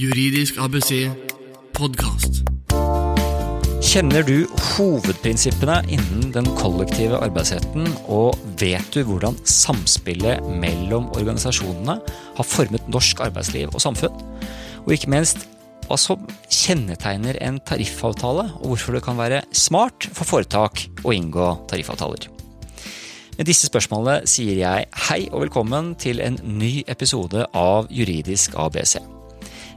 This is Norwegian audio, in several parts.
Juridisk ABC podkast. Kjenner du hovedprinsippene innen den kollektive arbeidsretten, og vet du hvordan samspillet mellom organisasjonene har formet norsk arbeidsliv og samfunn? Og ikke minst hva som kjennetegner en tariffavtale, og hvorfor det kan være smart for foretak å inngå tariffavtaler. Med disse spørsmålene sier jeg hei og velkommen til en ny episode av Juridisk ABC.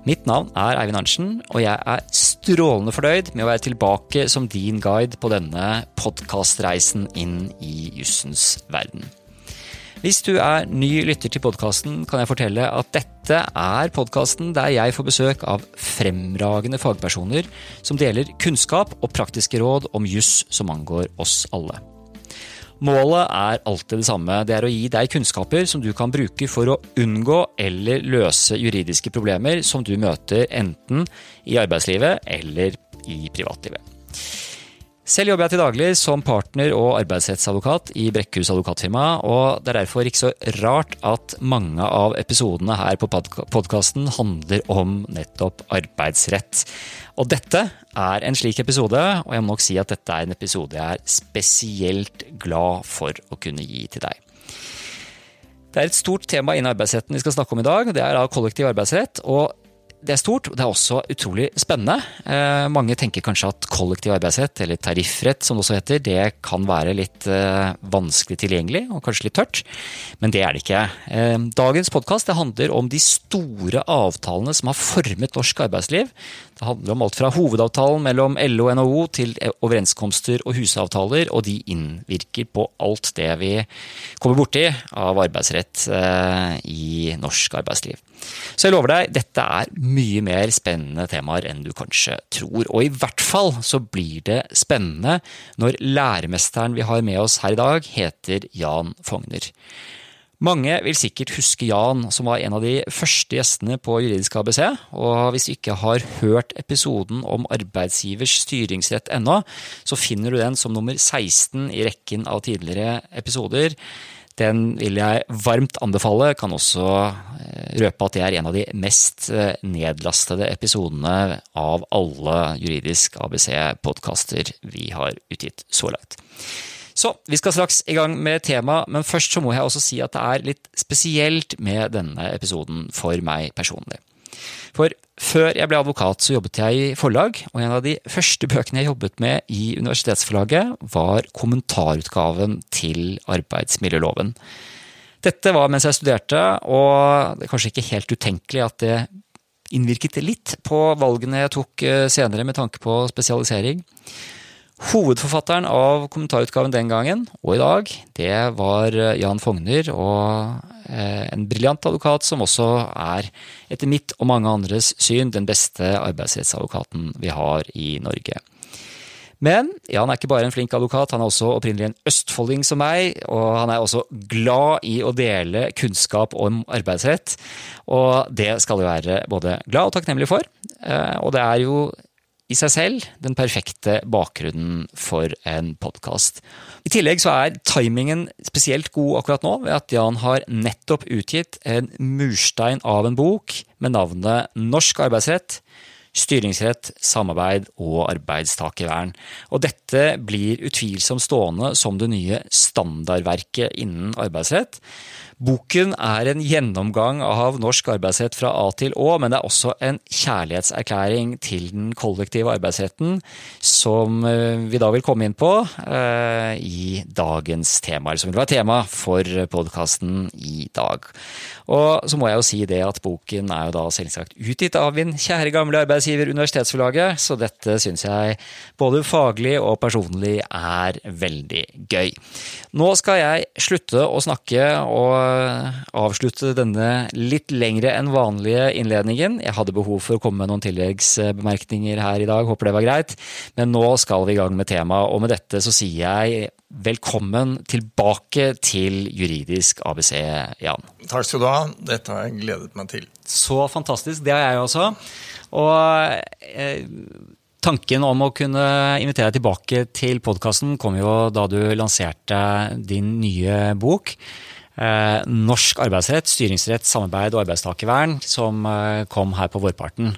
Mitt navn er Eivind Arntzen, og jeg er strålende fornøyd med å være tilbake som din guide på denne podkastreisen inn i jussens verden. Hvis du er ny lytter til podkasten, kan jeg fortelle at dette er podkasten der jeg får besøk av fremragende fagpersoner som deler kunnskap og praktiske råd om juss som angår oss alle. Målet er alltid det samme. Det er å gi deg kunnskaper som du kan bruke for å unngå eller løse juridiske problemer som du møter enten i arbeidslivet eller i privatlivet. Selv jobber jeg til daglig som partner og arbeidsrettsadvokat i Brekkhus advokatfirma, og det er derfor ikke så rart at mange av episodene her på podkasten handler om nettopp arbeidsrett. Og dette er en slik episode, og jeg må nok si at dette er en episode jeg er spesielt glad for å kunne gi til deg. Det er et stort tema innen arbeidsretten vi skal snakke om i dag. Det er da kollektiv arbeidsrett. og det er stort, og det er også utrolig spennende. Eh, mange tenker kanskje at kollektiv arbeidsrett, eller tariffrett som det også heter, det kan være litt eh, vanskelig tilgjengelig og kanskje litt tørt, men det er det ikke. Eh, dagens podkast handler om de store avtalene som har formet norsk arbeidsliv. Det handler om alt fra hovedavtalen mellom LO og NHO til overenskomster og husavtaler, og de innvirker på alt det vi kommer borti av arbeidsrett i norsk arbeidsliv. Så jeg lover deg, dette er mye mer spennende temaer enn du kanskje tror. Og i hvert fall så blir det spennende når læremesteren vi har med oss her i dag, heter Jan Fogner. Mange vil sikkert huske Jan, som var en av de første gjestene på Juridisk ABC. Og hvis du ikke har hørt episoden om arbeidsgivers styringsrett ennå, så finner du den som nummer 16 i rekken av tidligere episoder. Den vil jeg varmt anbefale. Kan også eh, røpe at det er en av de mest eh, nedlastede episodene av alle juridisk ABC-podkaster vi har utgitt så langt. Så vi skal straks i gang med temaet, men først så må jeg også si at det er litt spesielt med denne episoden for meg personlig. For før jeg ble advokat, så jobbet jeg i forlag, og en av de første bøkene jeg jobbet med i universitetsforlaget, var kommentarutgaven til arbeidsmiljøloven. Dette var mens jeg studerte, og det er kanskje ikke helt utenkelig at det innvirket litt på valgene jeg tok eh, senere med tanke på spesialisering. Hovedforfatteren av kommentarutgaven den gangen, og i dag, det var eh, Jan Fogner, og eh, en briljant advokat som også er, etter mitt og mange andres syn, den beste arbeidsrettsadvokaten vi har i Norge. Men Jan er ikke bare en flink advokat, han er også opprinnelig en østfolding som meg, og han er også glad i å dele kunnskap om arbeidsrett. Og det skal vi være både glad og takknemlig for. Eh, og det er jo i seg selv den perfekte bakgrunnen for en podkast. I tillegg så er timingen spesielt god akkurat nå, ved at Jan har nettopp utgitt en murstein av en bok med navnet Norsk arbeidsrett. Styringsrett, samarbeid og arbeidstakervern. Og dette blir utvilsomt stående som det nye standardverket innen arbeidsrett. Boken er en gjennomgang av norsk arbeidsrett fra A til Å, men det er også en kjærlighetserklæring til den kollektive arbeidsretten, som eh, vi da vil komme inn på eh, i dagens temaer, som vil være tema for podkasten i dag. Og så må jeg jo si det at boken er jo da selvsagt utgitt av min kjære gamle arbeidsgiver Universitetsforlaget, så dette syns jeg både faglig og personlig er veldig gøy. Nå skal jeg slutte å snakke og avslutte denne litt lengre enn vanlige innledningen. Jeg hadde behov for å komme med noen tilleggsbemerkninger her i dag, håper det var greit. Men nå skal vi i gang med temaet, og med dette så sier jeg velkommen tilbake til Juridisk ABC, Jan. Takk skal du ha. Dette har jeg gledet meg til. Så fantastisk. Det har jeg også. Og eh, Tanken om å kunne invitere deg tilbake til podkasten kom jo da du lanserte din nye bok. Eh, norsk arbeidsrett, styringsrett, samarbeid og arbeidstakervern som eh, kom her på vårparten.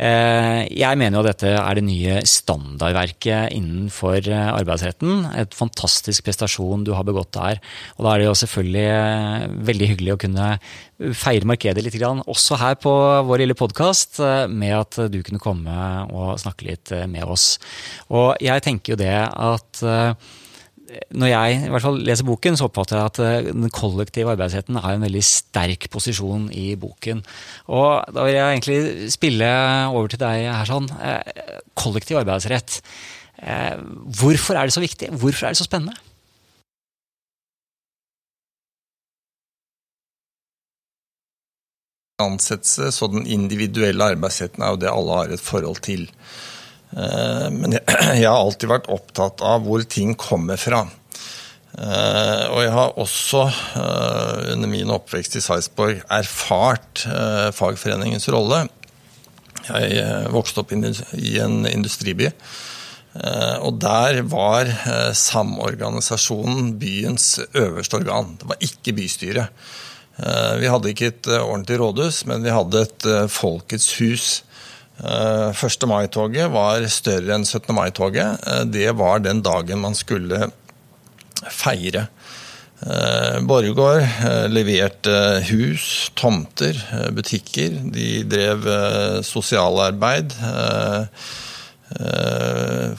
Eh, jeg mener jo dette er det nye standardverket innenfor arbeidsretten. Et fantastisk prestasjon du har begått der. Og da er det jo selvfølgelig veldig hyggelig å kunne feire markedet litt, også her på vår lille podkast, med at du kunne komme og snakke litt med oss. Og jeg tenker jo det at når jeg i hvert fall leser boken, så oppfatter jeg at eh, den kollektive arbeidsretten har en veldig sterk posisjon i boken. Og da vil jeg egentlig spille over til deg her sånn. Eh, kollektiv arbeidsrett. Eh, hvorfor er det så viktig? Hvorfor er det så spennende? Ansettelse, så den individuelle arbeidsretten er jo det alle har et forhold til. Eh, men jeg har alltid vært opptatt av hvor ting kommer fra. Eh, og jeg har også eh, under min oppvekst i Sarpsborg erfart fagforeningens rolle. Jeg vokste opp i en industriby. Og der var samorganisasjonen byens øverste organ. Det var ikke bystyret. Vi hadde ikke et ordentlig rådhus, men vi hadde et Folkets hus. 1. Eh, mai-toget var større enn 17. mai-toget. Eh, det var den dagen man skulle feire. Eh, Borregaard leverte hus, tomter, butikker. De drev sosialarbeid.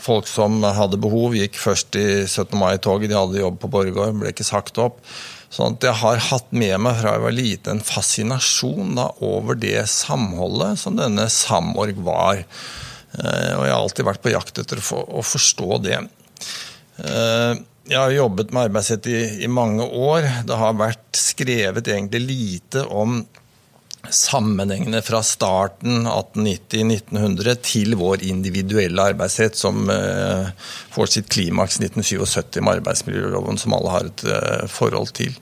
Folk som hadde behov, gikk først i 17. mai-toget. De hadde jobb på Borregaard, ble ikke sagt opp. Sånn at jeg har hatt med meg fra jeg var lite en fascinasjon da, over det samholdet som denne Samorg var. Eh, og jeg har alltid vært på jakt etter å forstå det. Eh, jeg har jobbet med arbeidsrett i, i mange år. Det har vært skrevet egentlig lite om sammenhengene fra starten 1890-1900 til vår individuelle arbeidsrett, som uh, får sitt klimaks 1977 med arbeidsmiljøloven, som alle har et uh, forhold til.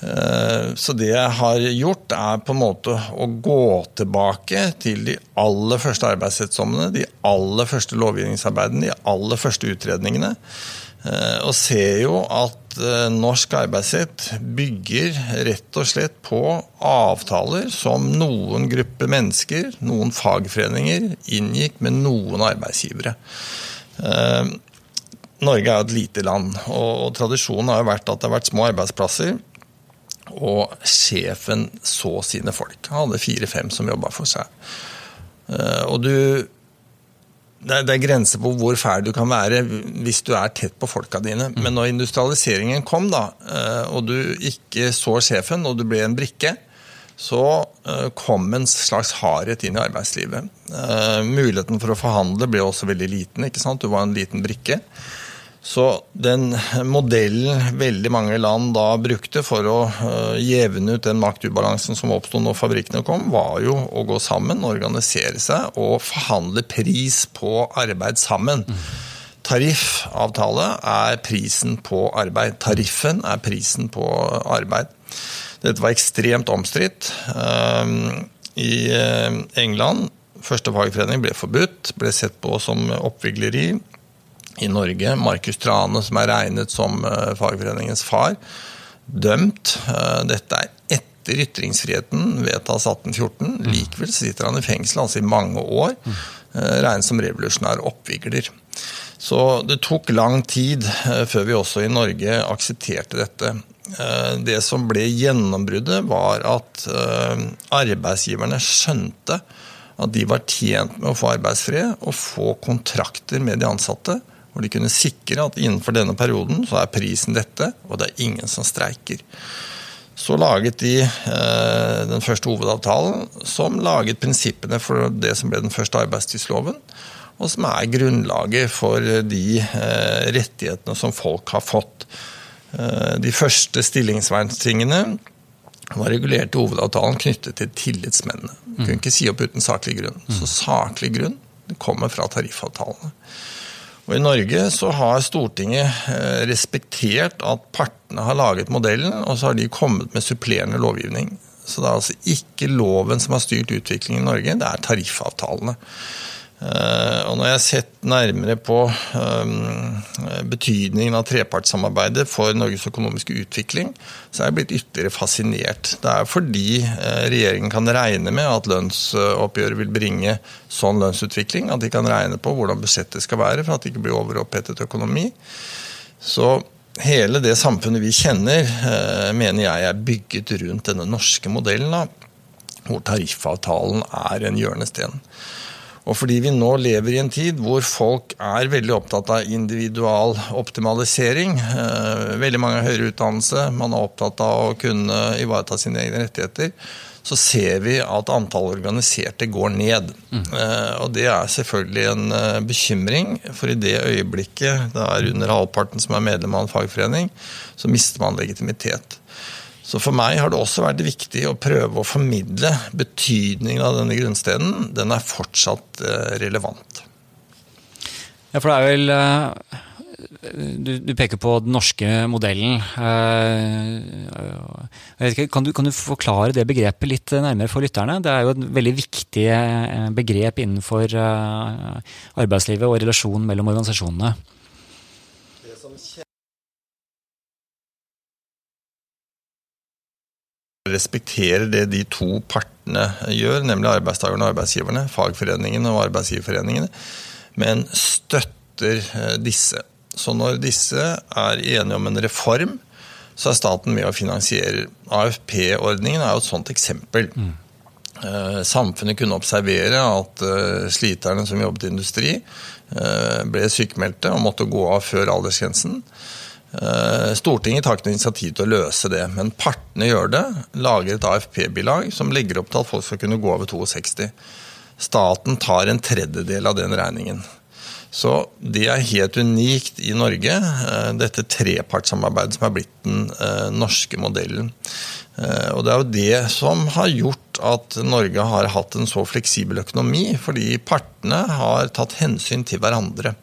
Uh, så det jeg har gjort, er på en måte å gå tilbake til de aller første arbeidsrettsdommene, de aller første lovgivningsarbeidene, de aller første utredningene. Og ser jo at Eh, norsk arbeidsrett bygger rett og slett på avtaler som noen grupper mennesker, noen fagforeninger, inngikk med noen arbeidsgivere. Eh, Norge er et lite land, og tradisjonen har vært at det har vært små arbeidsplasser. Og sjefen så sine folk. Han hadde fire-fem som jobba for seg. Eh, og du det, det er grenser på hvor fæl du kan være hvis du er tett på folka dine. Mm. Men når industrialiseringen kom, da, eh, og du ikke så sjefen, og du ble en brikke, så eh, kom en slags hardhet inn i arbeidslivet. Eh, muligheten for å forhandle ble også veldig liten. ikke sant? Du var en liten brikke. Så den modellen veldig mange land da brukte for å uh, jevne ut den maktubalansen som oppsto når fabrikkene kom, var jo å gå sammen, organisere seg og forhandle pris på arbeid sammen. Tariffavtale er prisen på arbeid. Tariffen er prisen på arbeid. Dette var ekstremt omstridt. Uh, I uh, England første fagforening ble forbudt, ble sett på som oppvigleri i Norge. Markus Trane, som er regnet som eh, fagforeningens far, dømt. Eh, dette er etter ytringsfriheten vedtas 1814. Mm. Likevel sitter han i fengsel altså i mange år, eh, regnet som revolusjonær oppvigler. Så det tok lang tid før vi også i Norge aksepterte dette. Det som ble gjennombruddet, var at arbeidsgiverne skjønte at de var tjent med å få arbeidsfred og få kontrakter med de ansatte hvor de kunne sikre at innenfor denne perioden så er prisen dette, og det er ingen som streiker. Så laget de eh, den første hovedavtalen, som laget prinsippene for det som ble den første arbeidstidsloven, og som er grunnlaget for de eh, rettighetene som folk har fått. Eh, de første stillingsverntingene var regulert i hovedavtalen knyttet til tillitsmennene. Du kunne ikke si opp uten saklig grunn. Så saklig grunn kommer fra tariffavtalene. Og I Norge så har Stortinget eh, respektert at partene har laget modellen, og så har de kommet med supplerende lovgivning. Så det er altså ikke loven som har styrt utviklingen i Norge, det er tariffavtalene. Eh, og når jeg har sett nærmere på um, betydningen av trepartssamarbeidet for Norges økonomiske utvikling, så er jeg blitt ytterligere fascinert. Det er fordi uh, regjeringen kan regne med at lønnsoppgjøret vil bringe sånn lønnsutvikling, at de kan regne på hvordan budsjettet skal være for at det ikke blir overopphetet økonomi. Så hele det samfunnet vi kjenner, mener jeg er bygget rundt denne norske modellen, hvor tariffavtalen er en hjørnesten. Og fordi vi nå lever i en tid hvor folk er veldig opptatt av individual optimalisering, eh, veldig mange har høyere utdannelse, man er opptatt av å kunne ivareta sine egne rettigheter, så ser vi at antallet organiserte går ned. Mm. Og det er selvfølgelig en eh, bekymring, for i det øyeblikket det er under halvparten som er medlem av en fagforening, så mister man legitimitet. Så for meg har det også vært viktig å prøve å formidle betydningen av denne grunnstenen. Den er fortsatt eh, relevant. Ja, for det er vel eh, du, du, peker på den norske modellen. Eh, ikke, kan, du, kan, du, forklare det begrepet litt nærmere for lytterne? Det er jo et veldig viktig begrep innenfor arbeidslivet og relasjonen mellom organisasjonene. Respekterer det de to partene gjør, nemlig arbeidstakerne og arbeidsgiverne, fagforeningene og arbeidsgiverforeningene, men støtter eh, disse. Så når disse er enige om en reform, så er staten med å finansiere. AFP-ordningen er jo et sånt eksempel. Mm. Samfunnet kunne observere at eh, sliterne som jobbet i industri, ble sykemeldte og måtte gå av før aldersgrensen. Eh, Stortinget tar ikke noe initiativ til å løse det, men partene gjør det. Lager et AFP-bilag som legger opp til at folk skal kunne gå over 62. Staten tar en tredjedel av den regningen. Så det er helt unikt i Norge, eh, dette trepartssamarbeidet som er blitt den eh, norske modellen. Og det er jo det som har gjort at Norge har hatt en så fleksibel økonomi, fordi partene har tatt hensyn til hverandre.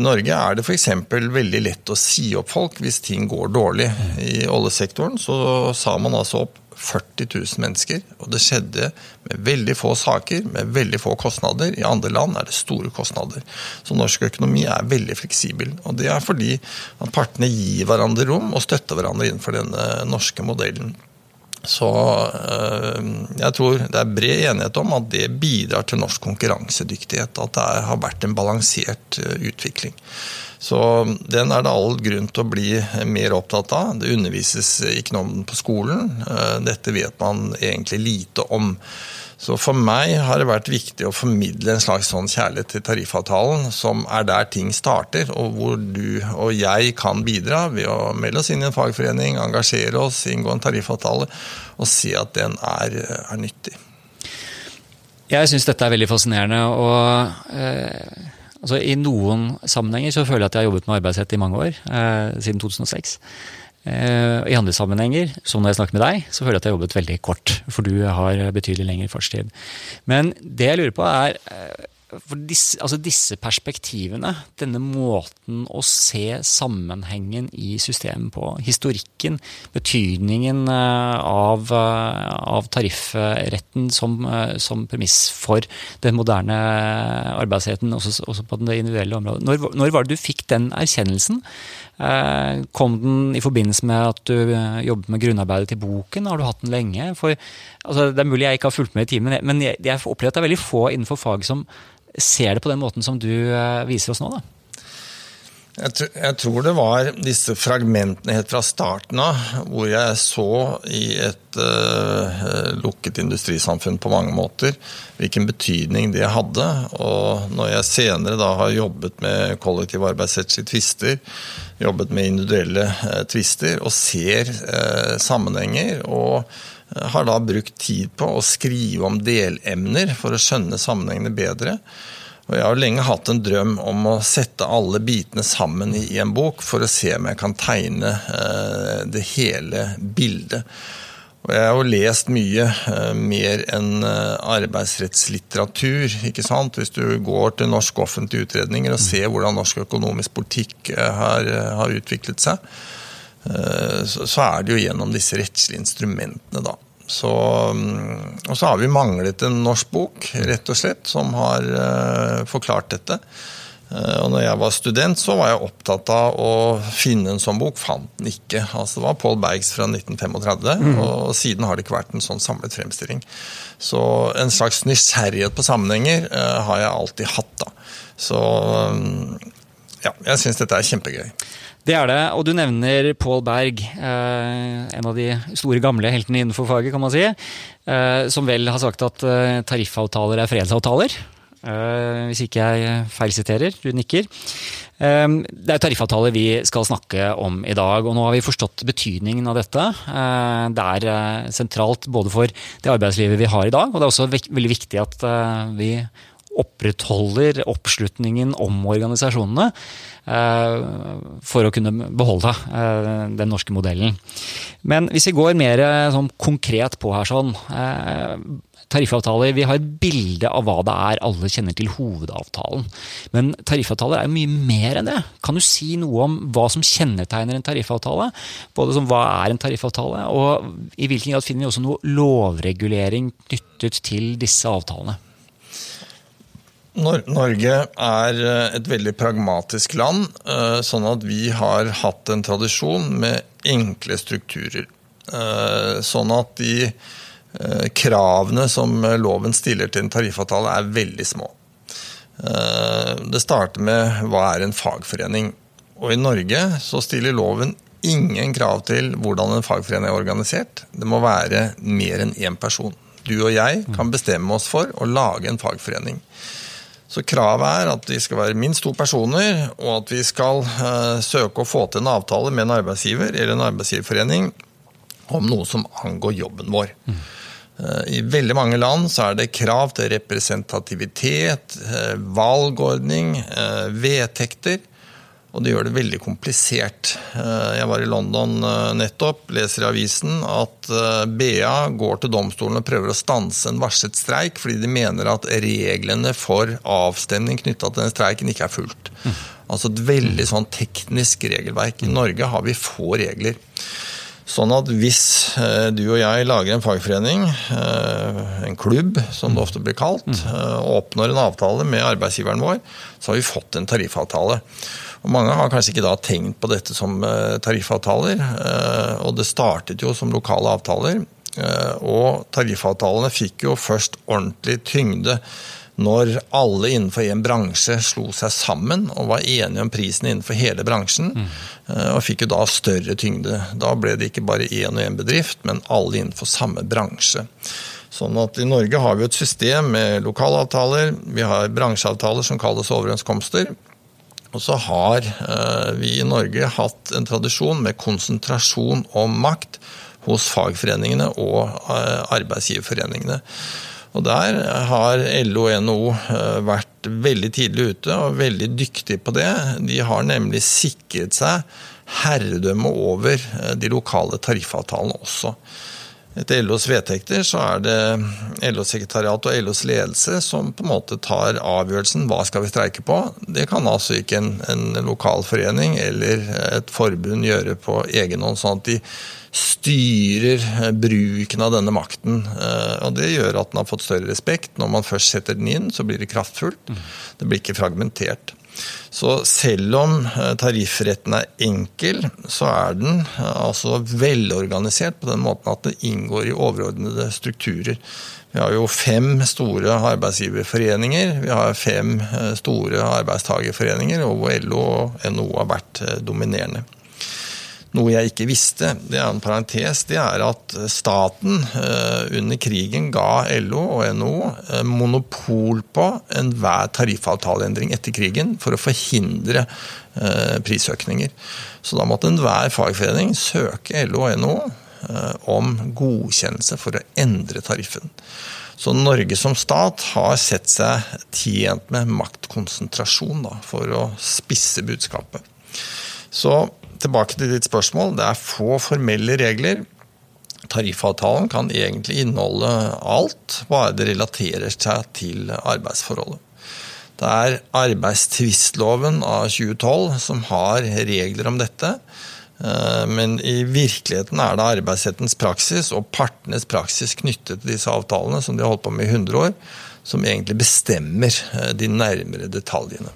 I Norge er det f.eks. veldig lett å si opp folk hvis ting går dårlig. I oljesektoren så sa man altså opp 40 000 mennesker, og det skjedde med veldig få saker, med veldig få kostnader. I andre land er det store kostnader. Så norsk økonomi er veldig fleksibel. Og det er fordi at partene gir hverandre rom og støtter hverandre innenfor denne norske modellen. Så eh, jeg tror det er bred enighet om at det bidrar til norsk konkurransedyktighet. At det har vært en balansert eh, utvikling. Så den er det all grunn til å bli mer opptatt av. Det undervises ikke noe om den på skolen. Eh, dette vet man egentlig lite om. Så for meg har det vært viktig å formidle en slags sånn kjærlighet til tariffavtalen, som er der ting starter, og hvor du og jeg kan bidra ved å melde oss inn i en fagforening, engasjere oss, inngå en tariffavtale og se at den er, er nyttig. Jeg syns dette er veldig fascinerende. og eh, altså I noen sammenhenger så føler jeg at jeg har jobbet med arbeidsrett i mange år, eh, siden 2006. Eh, I andre sammenhenger, som når jeg snakker med deg, så føler jeg at jeg har jobbet veldig kort. For du har betydelig lengre fartstid. Men det jeg lurer på er eh, for disse, altså disse, perspektivene, denne måten å se sammenhengen i systemet på, historikken, betydningen eh, av, av tariffretten som, som, premiss for den moderne arbeidsretten, også, også på det individuelle området. Når, når var det du fikk den erkjennelsen? Eh, kom den i forbindelse med at du eh, jobbet med grunnarbeidet til boken? Har du hatt den lenge? For, altså, det er mulig jeg ikke har fulgt med i timen, men jeg, jeg opplever at det er veldig få innenfor faget som ser det på den måten som du eh, viser oss nå. da. Jeg, jeg, tror det var disse fragmentene helt fra starten av, hvor jeg så i et uh, lukket industrisamfunn på mange måter hvilken betydning det hadde. Og når jeg senere da har jobbet med kollektiv arbeidsrettslige tvister, jobbet med individuelle uh, tvister og ser uh, sammenhenger og har da brukt tid på å skrive om delemner for å skjønne sammenhengene bedre. Og jeg har lenge hatt en drøm om å sette alle bitene sammen i en bok for å se om jeg kan tegne eh, det hele bildet. Og jeg har jo lest mye uh, mer enn uh, arbeidsrettslitteratur. ikke sant? Hvis du går til norske offentlige utredninger og ser hvordan norsk økonomisk politikk har, har, utviklet seg, så, er det jo gjennom disse rettslige instrumentene, da. Så, mm, og så har vi manglet en norsk bok, rett og slett, som har uh, forklart dette. Uh, og når jeg var student, så var jeg opptatt av å finne en sånn bok. Fant den ikke. Altså, det var Paul Bergs fra 1935, mm. og siden har det ikke vært en sånn samlet fremstilling. Så en slags nysgjerrighet på sammenhenger uh, har jeg alltid hatt. da. Så um, ja, jeg syns dette er kjempegøy. Det er det, og du nevner Paul Berg, eh, en av de store gamle heltene innenfor faget, kan man si. Eh, som vel har sagt at eh, tariffavtaler er fredsavtaler. Hvis ikke jeg feilsiterer, du nikker. Det er tariffavtaler vi skal snakke om i dag, og nå har vi forstått betydningen av dette. Det er sentralt både for det arbeidslivet vi har i dag, og det er også veldig viktig at vi opprettholder oppslutningen om organisasjonene eh, for å kunne beholde eh, den norske modellen. Men hvis vi går mer eh, sånn konkret på her sånn Tariffavtaler, Vi har et bilde av hva det er alle kjenner til hovedavtalen. Men tariffavtaler er jo mye mer enn det. Kan du si noe om hva som kjennetegner en tariffavtale? Både som hva er en tariffavtale, og i hvilken grad finner vi også noe lovregulering knyttet til disse avtalene? Norge er eh, et veldig pragmatisk land, eh, sånn at vi har hatt en tradisjon med enkle strukturer. Eh, sånn at de kravene som loven stiller til en tariffavtale, er veldig små. Det starter med hva er en fagforening. Og i Norge så stiller loven ingen krav til hvordan en fagforening er organisert. Det må være mer enn én person. Du og jeg kan bestemme oss for å lage en fagforening. Så kravet er at vi skal være minst to personer, og at vi skal uh, søke å få til en avtale med en arbeidsgiver eller en arbeidsgiverforening om noe som angår jobben vår. Mm. Uh, I veldig mange land så er det krav til representativitet, uh, valgordning, vedtekter. Og det gjør det veldig komplisert. Eh, jeg var i London eh, nettopp, leser i avisen at eh, BA går til domstolen og prøver å stanse en varslet streik, fordi de mener at reglene for avstemning knytta til den streiken ikke er fulgt. Altså et veldig sånn teknisk regelverk. I Norge har vi få regler. Sånn at hvis du og jeg lager en fagforening, en klubb som det ofte blir kalt, og oppnår en avtale med arbeidsgiveren vår, så har vi fått en tariffavtale. Og Mange har kanskje ikke da tenkt på dette som eh, tariffavtaler, eh, og det startet jo som lokale avtaler. Eh, og tariffavtalene fikk jo først ordentlig tyngde når alle innenfor en bransje slo seg sammen og var enige om prisen innenfor hele bransjen. Mm. Og fikk jo da større tyngde. Da ble det ikke bare én og én bedrift, men alle innenfor samme bransje. Sånn at I Norge har vi et system med lokalavtaler, vi har bransjeavtaler som kalles overenskomster. Og så har eh, vi i Norge hatt en tradisjon med konsentrasjon om makt hos fagforeningene og eh, arbeidsgiverforeningene. Og Der har LO og NHO eh, vært veldig tidlig ute og veldig dyktige på det. De har nemlig sikret seg herredømme over de lokale tariffavtalene også. Etter LOs vedtekter så er det LOs sekretariat og LOs ledelse som på en måte tar avgjørelsen hva skal vi streike på. Det kan altså ikke en, en lokal forening eller et forbund gjøre på egen hånd. sånn at de styrer bruken av denne makten. Eh, og Det gjør at den har fått større respekt. Når man først setter den inn, så blir det kraftfullt. Det blir ikke fragmentert. Så selv om eh, tariffretten er enkel, så er den eh, altså velorganisert på den måten at det inngår i overordnede strukturer. Vi har jo fem store arbeidsgiverforeninger, vi har fem eh, store arbeidstagerforeninger, og hvor LO og NHO har vært dominerende. Noe jeg ikke visste, det er en parentes, det er at staten eh, under krigen ga LO og NHO eh, monopol på enhver tariffavtaleendring etter krigen for å forhindre eh, prisøkninger. Så da måtte enhver fagforening søke LO og NHO om godkjennelse for å endre tariffen. Så Norge som stat har sett seg tjent med maktkonsentrasjon da, for å spisse budskapet. Så tilbake til ditt spørsmål. Det er få formelle regler. Tariffavtalen kan egentlig inneholde alt, bare det relaterer seg til arbeidsforholdet. Det er arbeidstvistloven av 2012 som har regler om dette. Eh, men i virkeligheten er det arbeidsrettens praksis og partenes praksis knyttet til disse avtalene, som de har holdt på med i 100 år, som egentlig bestemmer eh, de nærmere detaljene.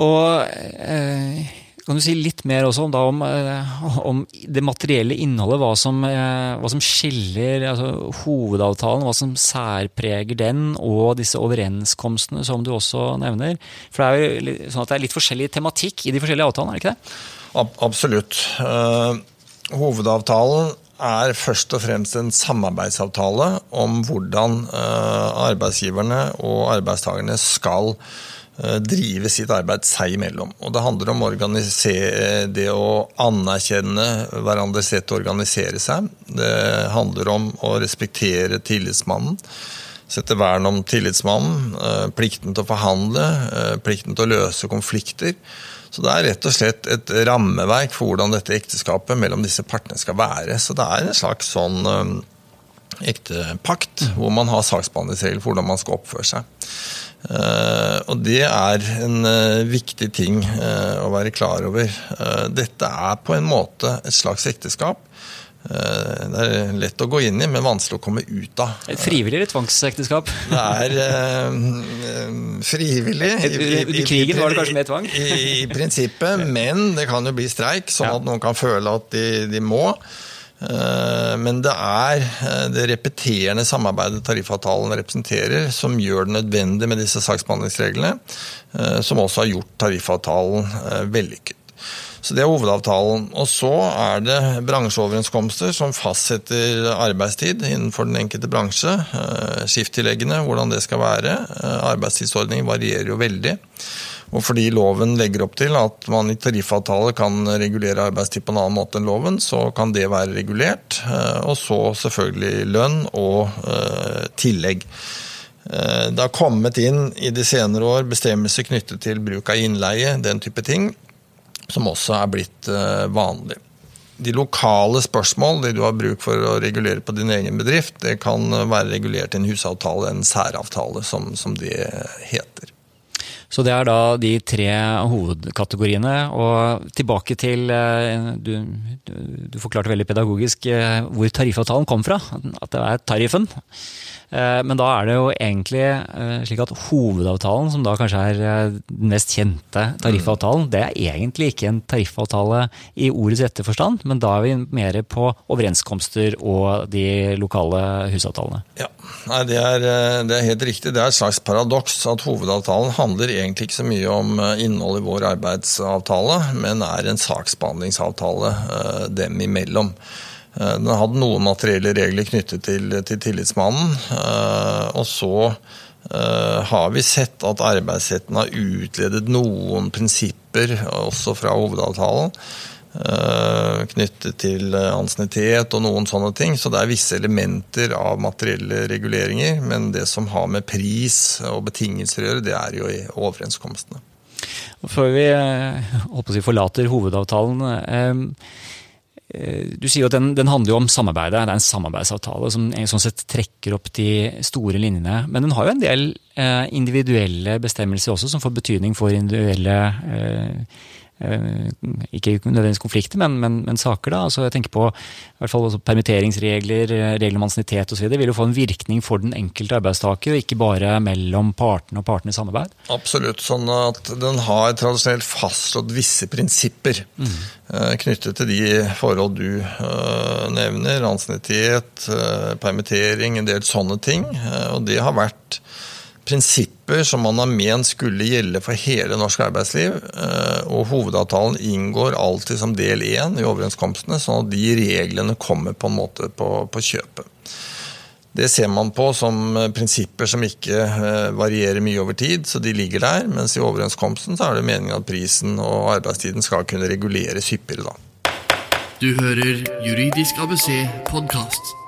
Og eh, kan du si litt mer også da, om, eh, om, det materielle innholdet? Hva som, eh, hva som skiller altså, hovedavtalen, hva som særpreger den, og disse overenskomstene som du også nevner? For det er jo sånn at det er litt forskjellig tematikk i de forskjellige avtalene, er det ikke det? Absolutt. Uh, hovedavtalen er først og fremst en samarbeidsavtale om hvordan arbeidsgiverne og arbeidstakerne skal drive sitt arbeid seg imellom. Og det handler om det å anerkjenne hverandres rett til å organisere seg. Det handler om å respektere tillitsmannen. Sette vern om tillitsmannen, plikten til å forhandle, plikten til å løse konflikter. Så det er rett og slett et rammeverk for hvordan dette ekteskapet mellom disse partene skal være. Så det er en slags sånn ektepakt hvor man har saksbehandlingsregler for hvordan man skal oppføre seg. Uh, og det er en uh, viktig ting uh, å være klar over. dette er på en måte et slags ekteskap Eh, det er lett å gå inn i, men vanskelig å komme ut av. Frivillig eller tvangsekteskap? Det er eh, frivillig. Under krigen var det kanskje mer tvang? I, I, prinsippet, men det kan jo bli streik, sånn at noen kan føle at de, de må. Eh, men det er eh, det repeterende samarbeidet tariffavtalen representerer, som gjør det nødvendig med disse saksbehandlingsreglene, som også har gjort tariffavtalen vellykket. Så Det er hovedavtalen. Og så er det bransjeoverenskomster som fastsetter arbeidstid innenfor den enkelte bransje. Eh, skifttilleggene, hvordan det skal være. Eh, arbeidstidsordningen varierer jo veldig. Og fordi loven legger opp til at man i tariffavtale kan regulere arbeidstid på en annen måte enn loven, så kan det være regulert. Eh, og så selvfølgelig lønn og tillegg. Det har kommet inn i de senere år bestemmelser knyttet til bruk av innleie, den type ting som også er blitt eh, vanlig. De lokale spørsmål det du har bruk for å regulere på din egen bedrift, det kan være regulert i en husavtale, en særavtale, som, som det heter. Så det er da de tre hovedkategoriene. Og tilbake til eh, Du, du, forklarte veldig pedagogisk eh, hvor tariffavtalen kom fra. At det er tariffen. Eh, men da er det jo egentlig eh, slik at hovedavtalen, som da kanskje er eh, den mest kjente tariffavtalen, det er egentlig ikke en tariffavtale i ordets rette forstand, men da er vi mer på overenskomster og de lokale husavtalene. Ja, Nei, det er, det er helt riktig. Det er et slags paradoks at hovedavtalen handler egentlig ikke så mye om innholdet i vår arbeidsavtale, men er en saksbehandlingsavtale dem imellom. Eh, den hadde noen materielle regler knyttet til, til tillitsmannen. Eh, og så eh, har vi sett at arbeidsretten har utledet noen prinsipper også fra hovedavtalen. Knyttet til ansiennitet og noen sånne ting. Så det er visse elementer av materielle reguleringer. Men det som har med pris og betingelser å gjøre, det er jo i overenskomstene. Før vi si, forlater hovedavtalen. Eh, du sier jo at den, den, handler jo om samarbeidet. Det er en samarbeidsavtale som sånn sett trekker opp de store linjene. Men den har jo en del eh, individuelle bestemmelser også, som får betydning for individuelle eh, ikke nødvendigvis konflikter, men, men, men, saker. da, altså jeg tenker på i hvert fall permitteringsregler, eh, regler om ansiennitet osv. vil jo få en virkning for den enkelte arbeidstaker, og ikke bare mellom partene og partene i samarbeid? Absolutt. sånn at Den har tradisjonelt fastslått visse prinsipper mm. knyttet til de forhold du nevner. Ansiennitet, permittering, en del sånne ting. og det har vært prinsipper som man har ment skulle gjelde for hele norsk arbeidsliv. Eh, og hovedavtalen inngår alltid som del én i overenskomstene, sånn at de reglene kommer på en måte på, på kjøpet. Det ser man på som prinsipper som ikke eh, varierer mye over tid, så de ligger der. Mens i overenskomsten så er det meningen at prisen og arbeidstiden skal kunne reguleres hyppigere. da. Du hører Juridisk ABC podkast.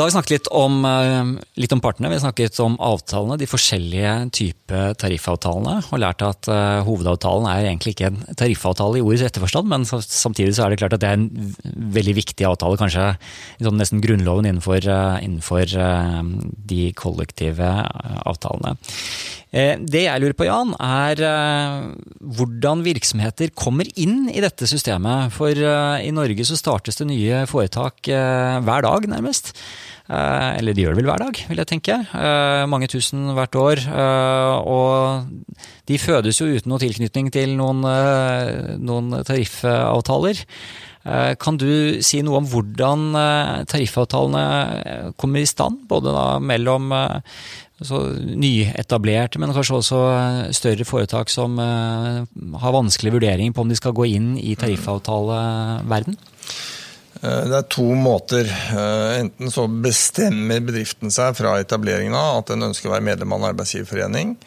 Da har vi snakket litt om, eh, litt om, partene, vi har snakket om avtalene, de forskjellige type tariffavtalene, og lært at uh, hovedavtalen er egentlig ikke en tariffavtale i ordets rette forstand, men samtidig så er det klart at det er en veldig viktig avtale, kanskje sånn nesten grunnloven innenfor, uh, innenfor de kollektive avtalene. Det jeg lurer på, Jan, er hvordan virksomheter kommer inn i dette systemet. For i Norge så startes det nye foretak hver dag, nærmest. Eller de gjør det vel hver dag, vil jeg tenke. Mange tusen hvert år. Og de fødes jo uten noen tilknytning til noen, noen tariffavtaler. Eh, kan du si noe om hvordan eh, tariffavtalene eh, kommer i stand? Både mellom altså, nyetablerte, men kanskje også større foretak som har vanskelig vurdering på om de skal gå inn i tariffavtaleverden? Det er to måter. Enten så bestemmer bedriften seg fra etableringen av at den ønsker å være medlem av en arbeidsgiverforening.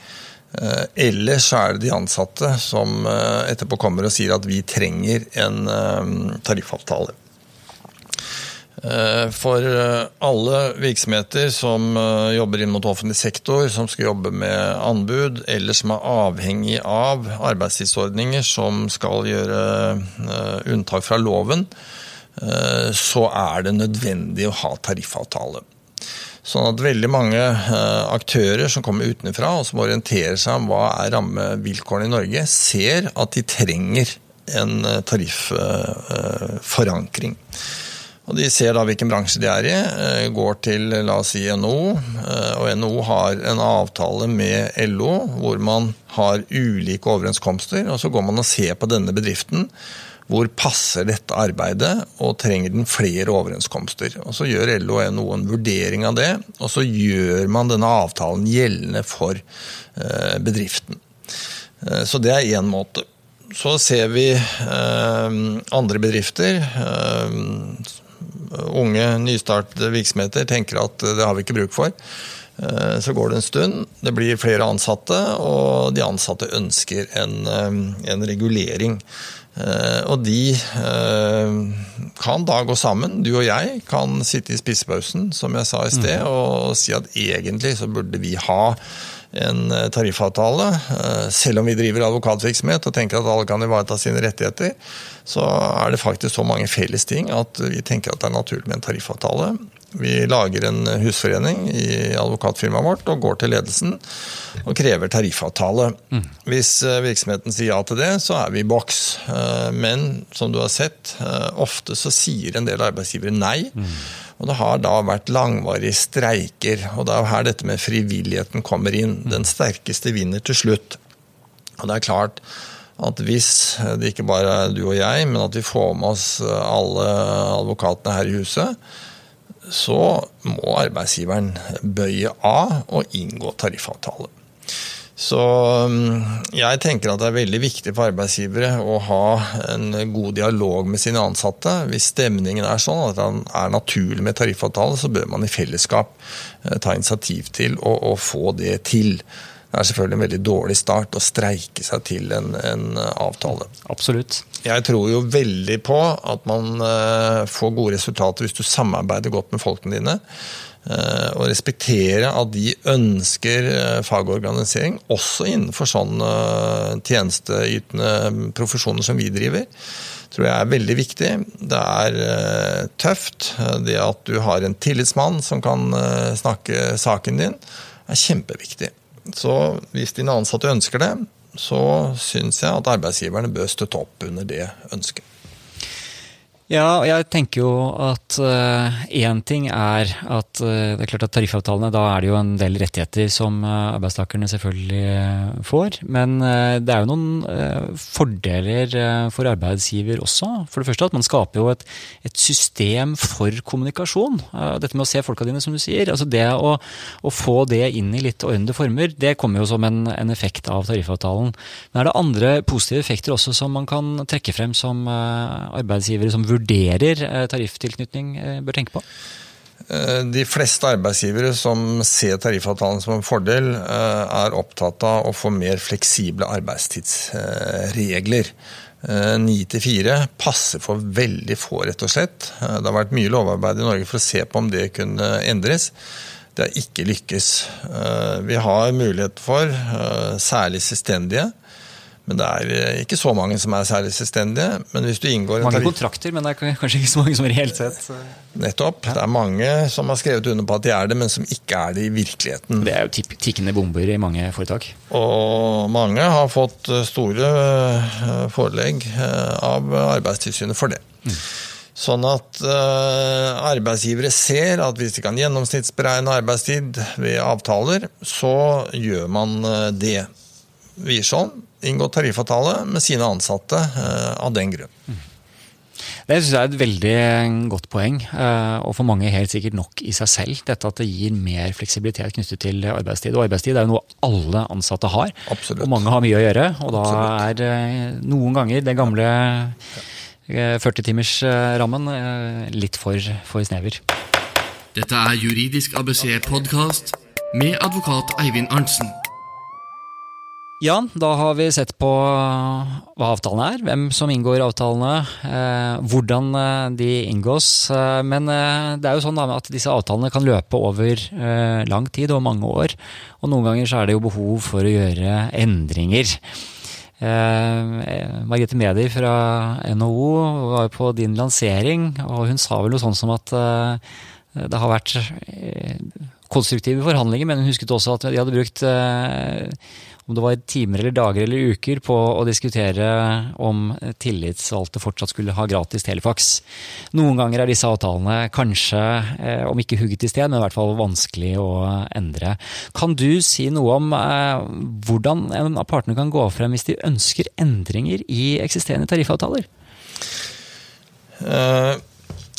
Eller så er det de ansatte som eh, etterpå kommer og sier at vi trenger en eh, tariffavtale. For alle virksomheter som jobber inn mot offentlig sektor, som skal jobbe med anbud, eller som er avhengig av arbeidstidsordninger som skal gjøre unntak fra loven, så er det nødvendig å ha tariffavtale. Sånn at veldig mange eh, aktører som kommer utenfra og som orienterer seg om hva er rammevilkårene i Norge, ser at de trenger en eh, tariffforankring. Og De ser da hvilken bransje de er i, eh, går til la oss si NHO, og NHO har en avtale med LO hvor man har ulike overenskomster, og så går man og ser på denne bedriften hvor passer dette arbeidet, og trenger den flere overenskomster. Og Så gjør LO og NHO en vurdering av det, og så gjør man denne avtalen gjeldende for eh, bedriften. Eh, så det er én måte. Så ser vi eh, andre bedrifter. Unge, nystartede virksomheter tenker at det har vi ikke bruk for. Så går det en stund, det blir flere ansatte, og de ansatte ønsker en, en regulering. Eh, og de eh, kan da gå sammen. Du og jeg kan sitte i spisepausen, som jeg sa i sted, mm. og si at egentlig så burde vi ha en eh, tariffavtale. Selv om vi driver advokatvirksomhet og tenker at alle kan ivareta sine rettigheter, så er det faktisk så mange felles ting at vi tenker at det er naturlig med en tariffavtale. Vi lager en husforening i advokatfirmaet vårt og går til ledelsen og krever tariffavtale. Mm. Hvis eh, virksomheten sier ja til det, så er vi i boks. Eh, men som du har sett, eh, ofte så sier en del arbeidsgivere nei. Og det har da vært langvarige streiker. Og det er her dette med frivilligheten kommer inn. Mm. Den sterkeste vinner til slutt. Og det er klart at hvis det ikke bare er du og jeg, men at vi får med oss alle advokatene her i huset, så må arbeidsgiveren bøye av og inngå tariffavtale. Så mm, jeg tenker at det er veldig viktig for arbeidsgivere å ha en god dialog med sine ansatte. Hvis stemningen er sånn at den er naturlig med tariffavtale, så bør man i fellesskap eh, ta initiativ til å, å få det til. Det er selvfølgelig en veldig dårlig start å streike seg til en, en avtale. Absolutt. Jeg tror jo veldig på at man uh, får gode resultater hvis du samarbeider godt med folkene dine. Uh, og respektere at de ønsker uh, fagorganisering, også innenfor sånne tjenesteytende profesjoner som vi driver tror jeg er veldig viktig. Det er tøft. Det at du har en tillitsmann som kan snakke saken din, er kjempeviktig. Så hvis dine ansatte ønsker det, så syns jeg at arbeidsgiverne bør støtte opp under det ønsket. Ja, jeg tenker jo at én uh, ting er at uh, det er klart at tariffavtalene, da er det jo en del rettigheter som uh, arbeidstakerne selvfølgelig får. Men det er jo noen fordeler for arbeidsgiver også. For det første at man skaper jo et, et system for kommunikasjon. dette med å se folka dine, som du sier. altså Det å, å få det inn i litt ordnede former, det kommer jo som en, en, effekt av tariffavtalen. Men er det andre positive effekter også som man kan trekke frem som arbeidsgivere som vurderer vurderer tariftilknytning, tarifftilknytning, eh, bør tenke på? Eh, de fleste arbeidsgivere som ser tariffavtalen som en fordel, er opptatt av å få mer fleksible arbeidstidsregler. Ni til fire passer for veldig få, rett og slett. Det har vært mye lovarbeid i Norge for å se på om det kunne endres. Det har ikke lykkes. Vi har mulighet for, særlig selvstendige, Men det er eh, ikke så mange som er særlig selvstendige. Men hvis du inngår en Mange kontrakter, men det er kanskje ikke så mange som reelt sett Nettopp. Det er mange som har skrevet under på at de er det, men som ikke er det i virkeligheten. Det er jo tikkende bomber i mange foretak. Og mange har fått eh, store eh, forelegg av Arbeidstilsynet for det. Sånn at arbeidsgivere ser at hvis de kan gjennomsnittsberegne arbeidstid ved avtaler, så gjør man det. Wiersholm inngått tariffavtale med sine ansatte eh, av den grunn. Det synes jeg er et veldig godt poeng, eh, og for mange helt sikkert nok i seg selv. Dette at det gir mer fleksibilitet knyttet til arbeidstid. Og arbeidstid er jo noe alle ansatte har. Absolutt. Og mange har mye å gjøre. Og da er eh, noen ganger det gamle 40-timersrammen litt for, for snever. Dette er Juridisk ABC-podkast med advokat Eivind Arntzen. Jan, da har vi sett på hva avtalene er, hvem som inngår avtalene, eh, hvordan eh, de inngås. Men det er jo sånn at disse avtalene kan løpe over lang tid og mange år. Og noen ganger så er det jo behov for å gjøre endringer. Eh, Margrethe Medi fra NHO var på din lansering, og hun sa vel noe sånn som at det har vært konstruktive forhandlinger, men hun husket også at de hadde brukt om det var timer eller dager eller uker på å diskutere om tillitsvalgte fortsatt skulle ha gratis telefax. Noen ganger er disse avtalene kanskje, eh, om ikke hugget i sted, men i hvert fall vanskelig å endre. Kan du si noe om eh, hvordan en av partene kan gå frem hvis de ønsker endringer i eksisterende tariffavtaler? Eh,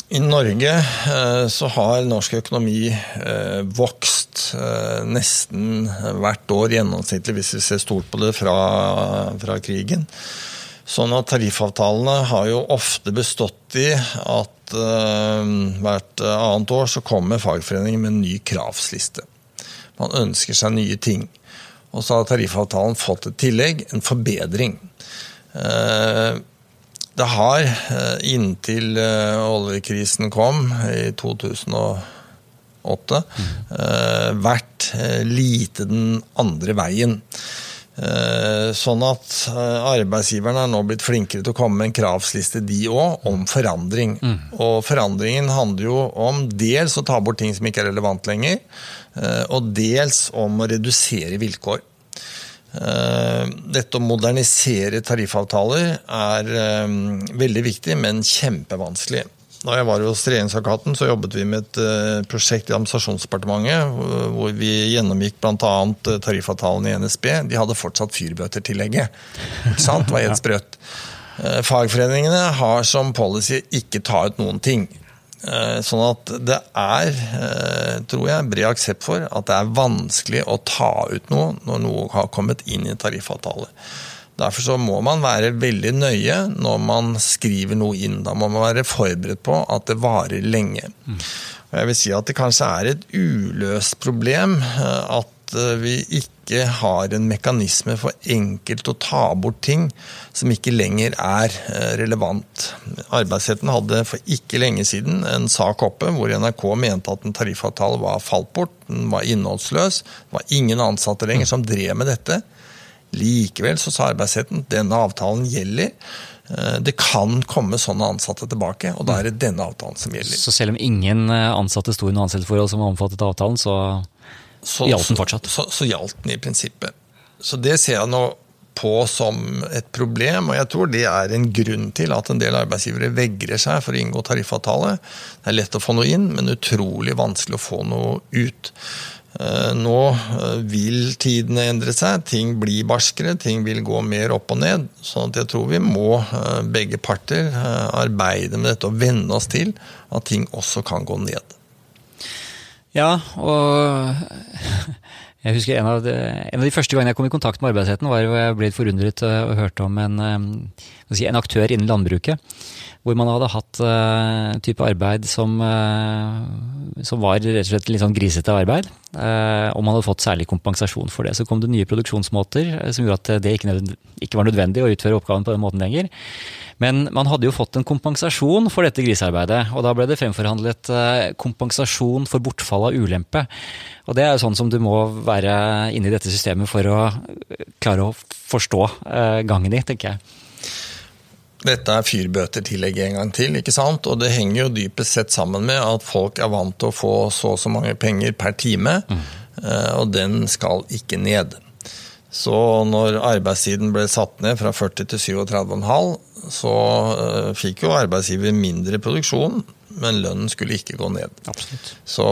I Norge eh, så har norsk økonomi eh, vokst eh, nesten hvert år gjennomsnittlig, hvis vi ser stort på det fra, fra krigen. Sånn at tariffavtalene har jo ofte bestått i at hvert annet år så kommer fagforeningen med en ny kravsliste. Man ønsker seg nye ting. Og så har tariffavtalen fått et tillegg, en forbedring. Det har eh, inntil eh, oljekrisen kom i 2008, eh, vært lite den andre veien. Sånn at arbeidsgiverne er nå blitt flinkere til å komme med en kravsliste, de òg, om forandring. Og forandringen handler jo om dels å ta bort ting som ikke er relevant lenger, og dels om å redusere vilkår. Eh, Dette å modernisere tariffavtaler er eh, veldig viktig, men kjempevanskelig. Da jeg var hos Regjeringsadvokaten, så jobbet vi med et eh, prosjekt i Administrasjonsdepartementet hvor- vi gjennomgikk bl.a. tariffavtalen i NSB. De hadde fortsatt fyrbøtertillegget. Ikke sant? Det var helt sprøtt. Fagforeningene har som policy ikke ta ut noen ting. Eh, Sånn at det er, eh, tror jeg, bred aksept for at det er vanskelig å ta ut noe når noe har kommet inn i tariffavtale. Derfor så må man være veldig nøye når man skriver noe inn. Da må man være forberedt på at det varer lenge. Og jeg vil si at det kanskje er et uløst problem eh, at eh, vi ikke har en mekanisme for enkelt å ta bort ting som ikke lenger er eh, relevant. Arbeidsretten hadde for ikke lenge siden en sak oppe hvor NRK mente at en tariffavtale var falt bort, den var innholdsløs, det var ingen ansatte lenger som drev med dette. Likevel så sa arbeidsretten denne avtalen gjelder. Eh, Det kan komme sånne ansatte tilbake, og da er det denne avtalen som gjelder. Så selv om ingen ansatte sto i noe ansettelsesforhold som var omfattet av avtalen, så så, Gjaldt den fortsatt? Så, så, så gjaldt den i prinsippet. Så det ser jeg nå på som et problem, og jeg tror det er en grunn til at en del arbeidsgivere vegrer seg for å inngå tariffavtale. Det er lett å få noe inn, men utrolig vanskelig å få noe ut. Eh, Nå eh, vil tidene endre seg, ting blir barskere, ting vil gå mer opp og ned. sånn at jeg tror vi må, eh, begge parter, arbeide med dette og venne oss til at ting også kan gå ned. Ja, og jeg husker en av, de, en av de første gangene jeg kom i kontakt med arbeidsretten, var hvor jeg ble forundret eh, og hørte om en eh, en aktør innen landbruket. Hvor man hadde hatt uh, type arbeid som, som var rett og slett litt sånn grisete arbeid. Og man hadde fått særlig kompensasjon for det. Så kom det nye produksjonsmåter som gjorde at det ikke, ikke var nødvendig å utføre oppgaven på den måten lenger. Men man hadde jo fått en kompensasjon for dette grisearbeidet. Og da ble det fremforhandlet kompensasjon for bortfall av ulempe. Og det er jo sånn som du må være inne i dette systemet for å klare å forstå gangen i, tenker jeg. Dette er fyrbøtertillegget en gang til, ikke sant? og det henger jo dypest sett sammen med at folk er vant til å få så og så mange penger per time, mm. og den skal ikke ned. Så når arbeidstiden ble satt ned fra 40 til 37,5, så eh, fikk jo arbeidsgiver mindre produksjon, men lønnen skulle ikke gå ned. Absolutt. Så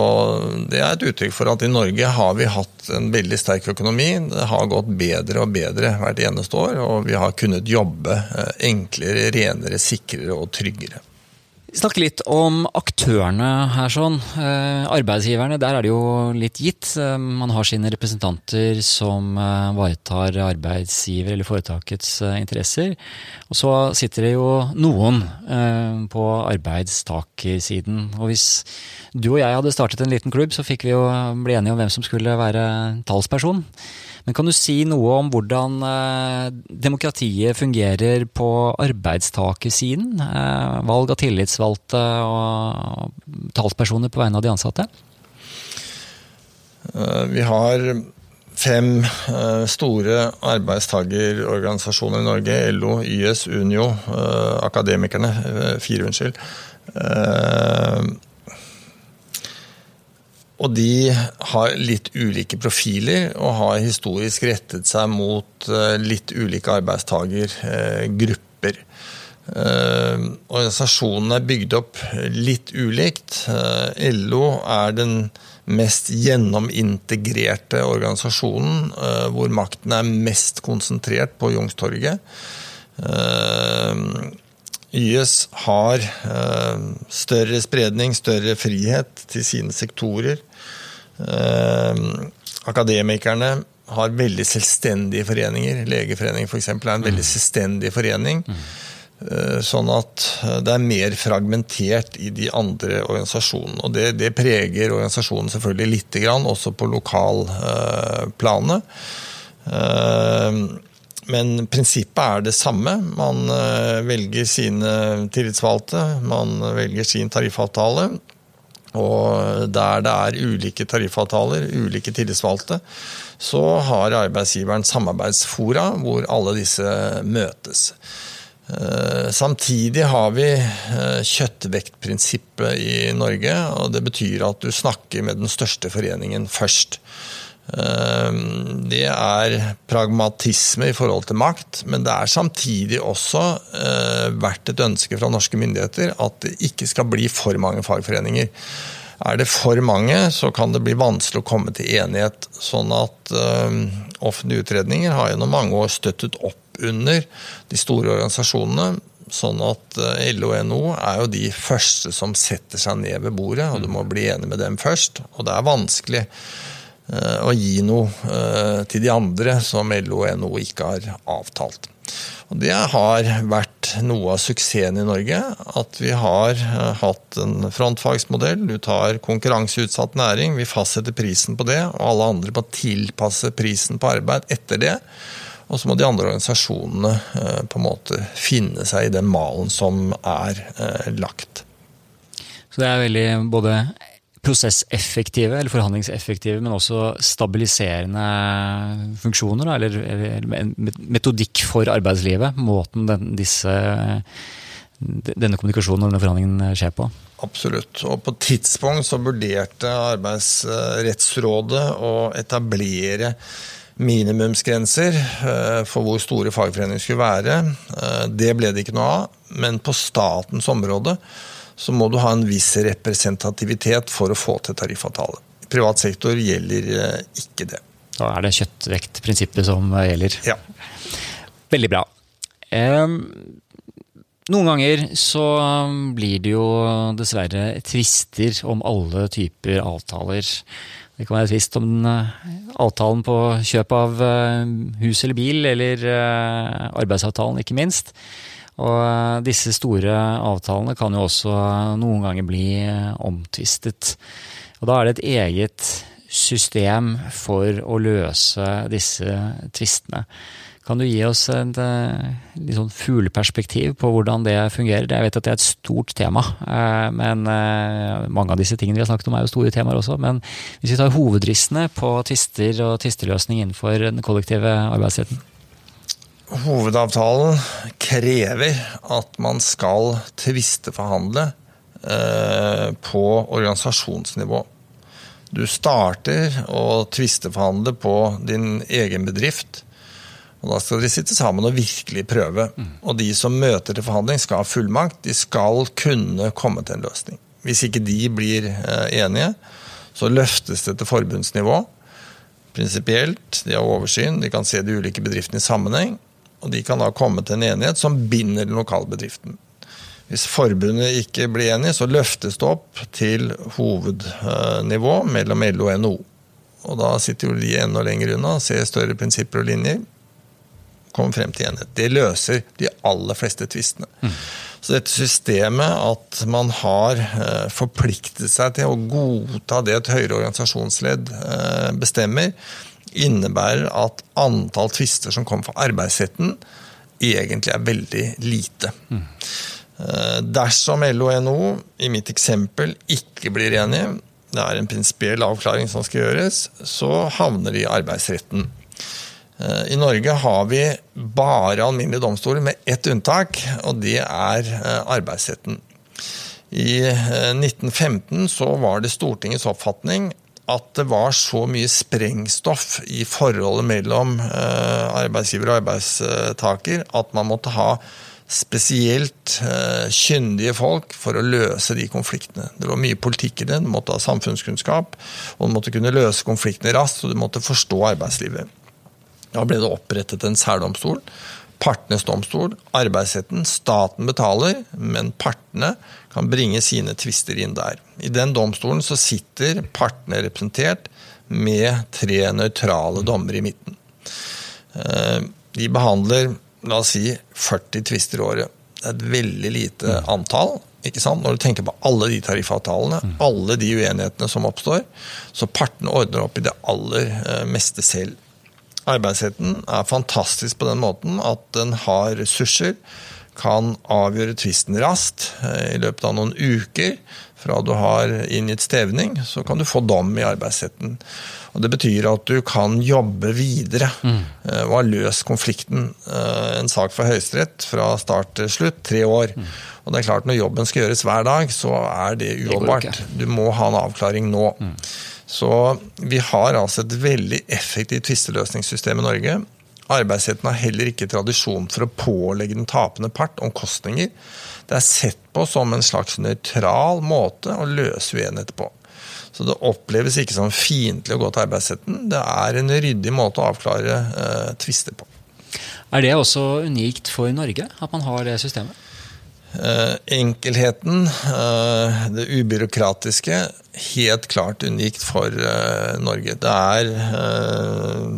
det er et uttrykk for at i Norge har vi hatt en veldig sterk økonomi. Det har gått bedre og bedre hvert eneste år, og vi har kunnet jobbe eh, enklere, renere, sikrere og tryggere. Snakke litt om aktørene her. sånn. Eh, arbeidsgiverne, der er det jo litt gitt. Eh, man har sine representanter som varetar arbeidsgiver eller foretakets interesser. Og så sitter det jo noen på arbeidstakersiden. Og hvis du og jeg hadde startet en liten klubb, så fikk vi jo bli enige om hvem som skulle være talsperson. Men kan du si noe om hvordan eh, demokratiet fungerer på arbeidstakersiden? Eh, valg av tillitsvalgte og talspersoner på vegne av de ansatte? Eh, vi har fem store arbeidstagerorganisasjoner i Norge. LO, YS, Unio, Akademikerne. Fire, unnskyld. Og de har litt ulike profiler og har historisk rettet seg mot eh, litt ulike arbeidstagergrupper. Eh, organisasjonene er bygd opp litt ulikt. Eh, LO er den mest gjennomintegrerte organisasjonen, hvor makten er mest konsentrert på Youngstorget. YS har eh, større spredning, større frihet til sine sektorer. Eh, akademikerne har veldig selvstendige foreninger. Legeforeningen f.eks. er en veldig mm. selvstendig forening. Mm. Eh, sånn at det er mer fragmentert i de andre organisasjonene. Og det, det preger organisasjonen selvfølgelig lite grann, også på lokalplanet. Men prinsippet er det samme. Man eh, velger sine tillitsvalgte, man velger sin tariffavtale. Og der det er ulike tariffavtaler, ulike tillitsvalgte, så har arbeidsgiveren samarbeidsfora hvor alle disse møtes. Eh, samtidig har vi eh, kjøttvektprinsippet i Norge. og Det betyr at du snakker med den største foreningen først. Ehm, det er pragmatisme i forhold til makt, men det er samtidig også eh, vært et ønske fra norske myndigheter at det ikke skal bli for mange fagforeninger. Er det for mange, så kan det bli vanskelig å komme til enighet. Sånn at ehm, offentlige utredninger har gjennom mange år støttet opp under de store organisasjonene. Sånn at eh, LO og NHO er jo de første som setter seg ned ved bordet, og du må bli enig med dem først. Og det er vanskelig å gi noe eh, til de andre som LO og NHO ikke har avtalt. Og Det har vært noe av suksessen i Norge. At vi har eh, hatt en frontfagsmodell. Du tar konkurranseutsatt næring, vi fastsetter prisen på det, og alle andre må tilpasse prisen på arbeid etter det. Og så må de andre organisasjonene på en måte finne seg i den malen som er lagt. Så det er veldig både prosesseffektive, eller forhandlingseffektive, men også stabiliserende funksjoner? Eller, eller metodikk for arbeidslivet? Måten den, disse, denne kommunikasjonen og denne forhandlingen skjer på? Absolutt. Og på tidspunkt så vurderte Arbeidsrettsrådet å etablere minimumsgrenser eh, for hvor store fagforeninger skulle være. Eh, det ble det ikke noe av. Men på statens område så må du ha en viss representativitet for å få til tariffavtale. Privat sektor gjelder eh, ikke det. Da er det kjøttvektprinsippet som gjelder. Ja. Veldig bra. Eh, noen ganger så blir det jo dessverre tvister om alle typer avtaler. Det kan være tvist om eh, avtalen på kjøp av hus eller bil, eller arbeidsavtalen, ikke minst. Og disse store avtalene kan jo også noen ganger bli omtvistet. Og da er det et eget system for å løse disse tvistene. Kan du gi oss et litt sånn fugleperspektiv på hvordan det fungerer? Jeg vet at det er et stort tema, men mange av disse tingene vi har snakket om er jo store temaer også. Men hvis vi tar hovedrissene på tvister og tvisteløsning innenfor den kollektive arbeidsretten? Hovedavtalen krever at man skal tvisteforhandle på organisasjonsnivå. Du starter å tvisteforhandle på din egen bedrift. Og Da skal dere sitte sammen og virkelig prøve. Og de som møter til forhandling, skal ha fullmakt. De skal kunne komme til en løsning. Hvis ikke de blir enige, så løftes det til forbundsnivå. Prinsipielt. De har oversyn, de kan se de ulike bedriftene i sammenheng. Og de kan da komme til en enighet som binder den lokale bedriften. Hvis forbundet ikke blir enig, så løftes det opp til hovednivå mellom LO og NHO. Og da sitter jo de enda lenger unna, ser større prinsipper og linjer. Kommer frem til enighet. Det løser de aller fleste tvistene. Mm. Så dette systemet at man har forpliktet seg til å godta det et høyere organisasjonsledd bestemmer, innebærer at antall tvister som kommer fra arbeidsretten, egentlig er veldig lite. Mm. Dersom LO og NHO i mitt eksempel ikke blir enige, det er en prinsipiell avklaring som skal gjøres, så havner de i arbeidsretten. I Norge har vi bare alminnelige domstoler med ett unntak, og det er arbeidsretten. I 1915 så var det Stortingets oppfatning at det var så mye sprengstoff i forholdet mellom arbeidsgiver og arbeidstaker at man måtte ha spesielt uh, kyndige folk for å løse de konfliktene. Det var mye politikk i det. Du måtte ha samfunnskunnskap, og du måtte kunne løse konfliktene raskt, og du måtte forstå arbeidslivet. Da ble det opprettet en særdomstol. Partenes domstol, arbeidsretten. Staten betaler, men partene kan bringe sine tvister inn der. I den domstolen så sitter partene representert med tre nøytrale dommere i midten. Uh, de behandler la oss si 40 tvister i året. Det er et veldig lite antall. ikke sant? Når du tenker på alle de tariffavtalene, mm. alle de uenighetene som oppstår. Så partene ordner opp i det aller meste selv. Arbeidsretten er fantastisk på den måten at den har ressurser, kan avgjøre tvisten raskt. I løpet av noen uker fra du har inngitt stevning, så kan du få dom i arbeidsretten. Og Det betyr at du kan jobbe videre mm. og ha løst konflikten. En sak for Høyesterett fra start til slutt, tre år. Mm. Og det er klart Når jobben skal gjøres hver dag, så er det uholdbart. Du må ha en avklaring nå. Mm. Så vi har altså et veldig effektivt tvisteløsningssystem i Norge. Arbeidsretten har heller ikke tradisjon for å pålegge den tapende part omkostninger. Det er sett på som en slags nøytral måte å løse uenigheter på. Så det oppleves ikke som fiendtlig å gå til arbeidsretten. Det er en ryddig måte å avklare eh, tvister på. Er det også unikt for Norge, at man har det systemet? Uh, enkelheten, uh, det ubyråkratiske, helt klart unikt for uh, Norge. Det er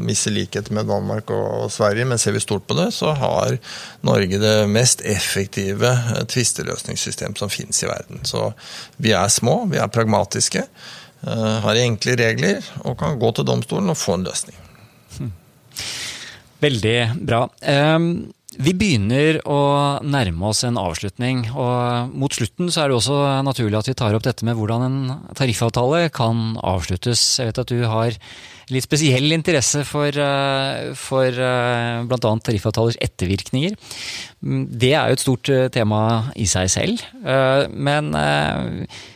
visse likheter med Danmark og, og, Sverige, men ser vi stort på det, så har Norge det mest effektive tvisteløsningssystem som finnes i verden. Så vi er små, vi er pragmatiske, har enkle regler og kan gå til domstolen og få en løsning. Hm. Veldig bra. Um vi begynner å nærme oss en avslutning, og mot slutten så er det også naturlig at vi tar opp dette med hvordan en tariffavtale kan avsluttes. Jeg vet at du har litt spesiell interesse for, eh, for eh, bl.a. tariffavtalers ettervirkninger. Det er jo et stort eh, tema i seg selv, men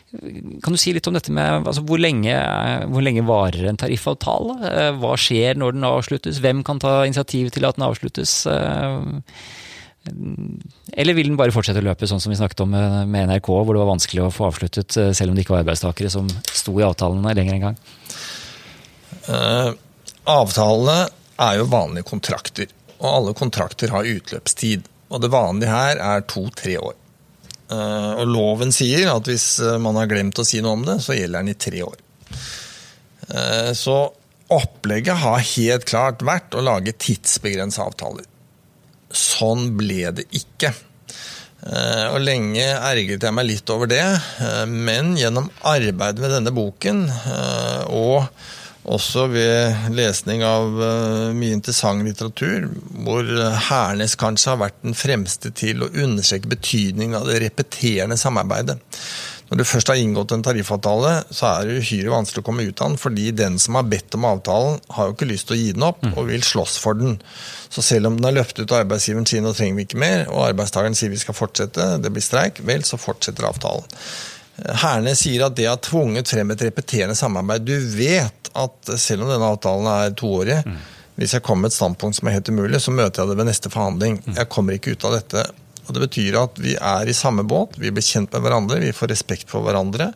kan du si litt om dette med altså, hvor, lenge, hvor, lenge, varer en tariffavtale? Eh, hva skjer når den avsluttes? Hvem kan ta initiativ til at den avsluttes? Eh, eller vil den bare fortsette å løpe, sånn som vi snakket om med NRK, hvor det var vanskelig å få avsluttet eh, selv om det ikke var arbeidstakere som sto i avtalene lenger en gang? Uh, avtalene er jo vanlige kontrakter, og alle kontrakter har utløpstid. Og det vanlige her er to-tre år. Eh, og loven sier at hvis eh, man har glemt å si noe om det, så gjelder den i tre år. Eh, så opplegget har helt klart vært å lage tidsbegrensa avtaler. Sånn ble det ikke. Og lenge ergret jeg meg litt over det, men gjennom arbeidet med denne boken, og også ved lesning av mye interessant litteratur, hvor Hernes kanskje har vært den fremste til å understreke betydningen av det repeterende samarbeidet. Når du først har inngått en tariffavtale, så er det uhyre vanskelig å komme ut av den, fordi den som har bedt om avtalen, har jo ikke lyst til å gi den opp, og vil slåss for den. Så selv om den er løpt ut av arbeidsgiveren sin og trenger vi ikke mer, og arbeidstakeren sier vi skal fortsette, det blir streik, vel, så fortsetter avtalen. Herne sier at det har tvunget frem et repeterende samarbeid. Du vet at selv om denne avtalen er toårig, mm. hvis jeg kommer med et standpunkt som er helt umulig, så møter jeg det ved neste forhandling. Jeg kommer ikke ut av dette og Det betyr at vi er i samme båt, vi blir kjent med hverandre, vi får respekt for hverandre.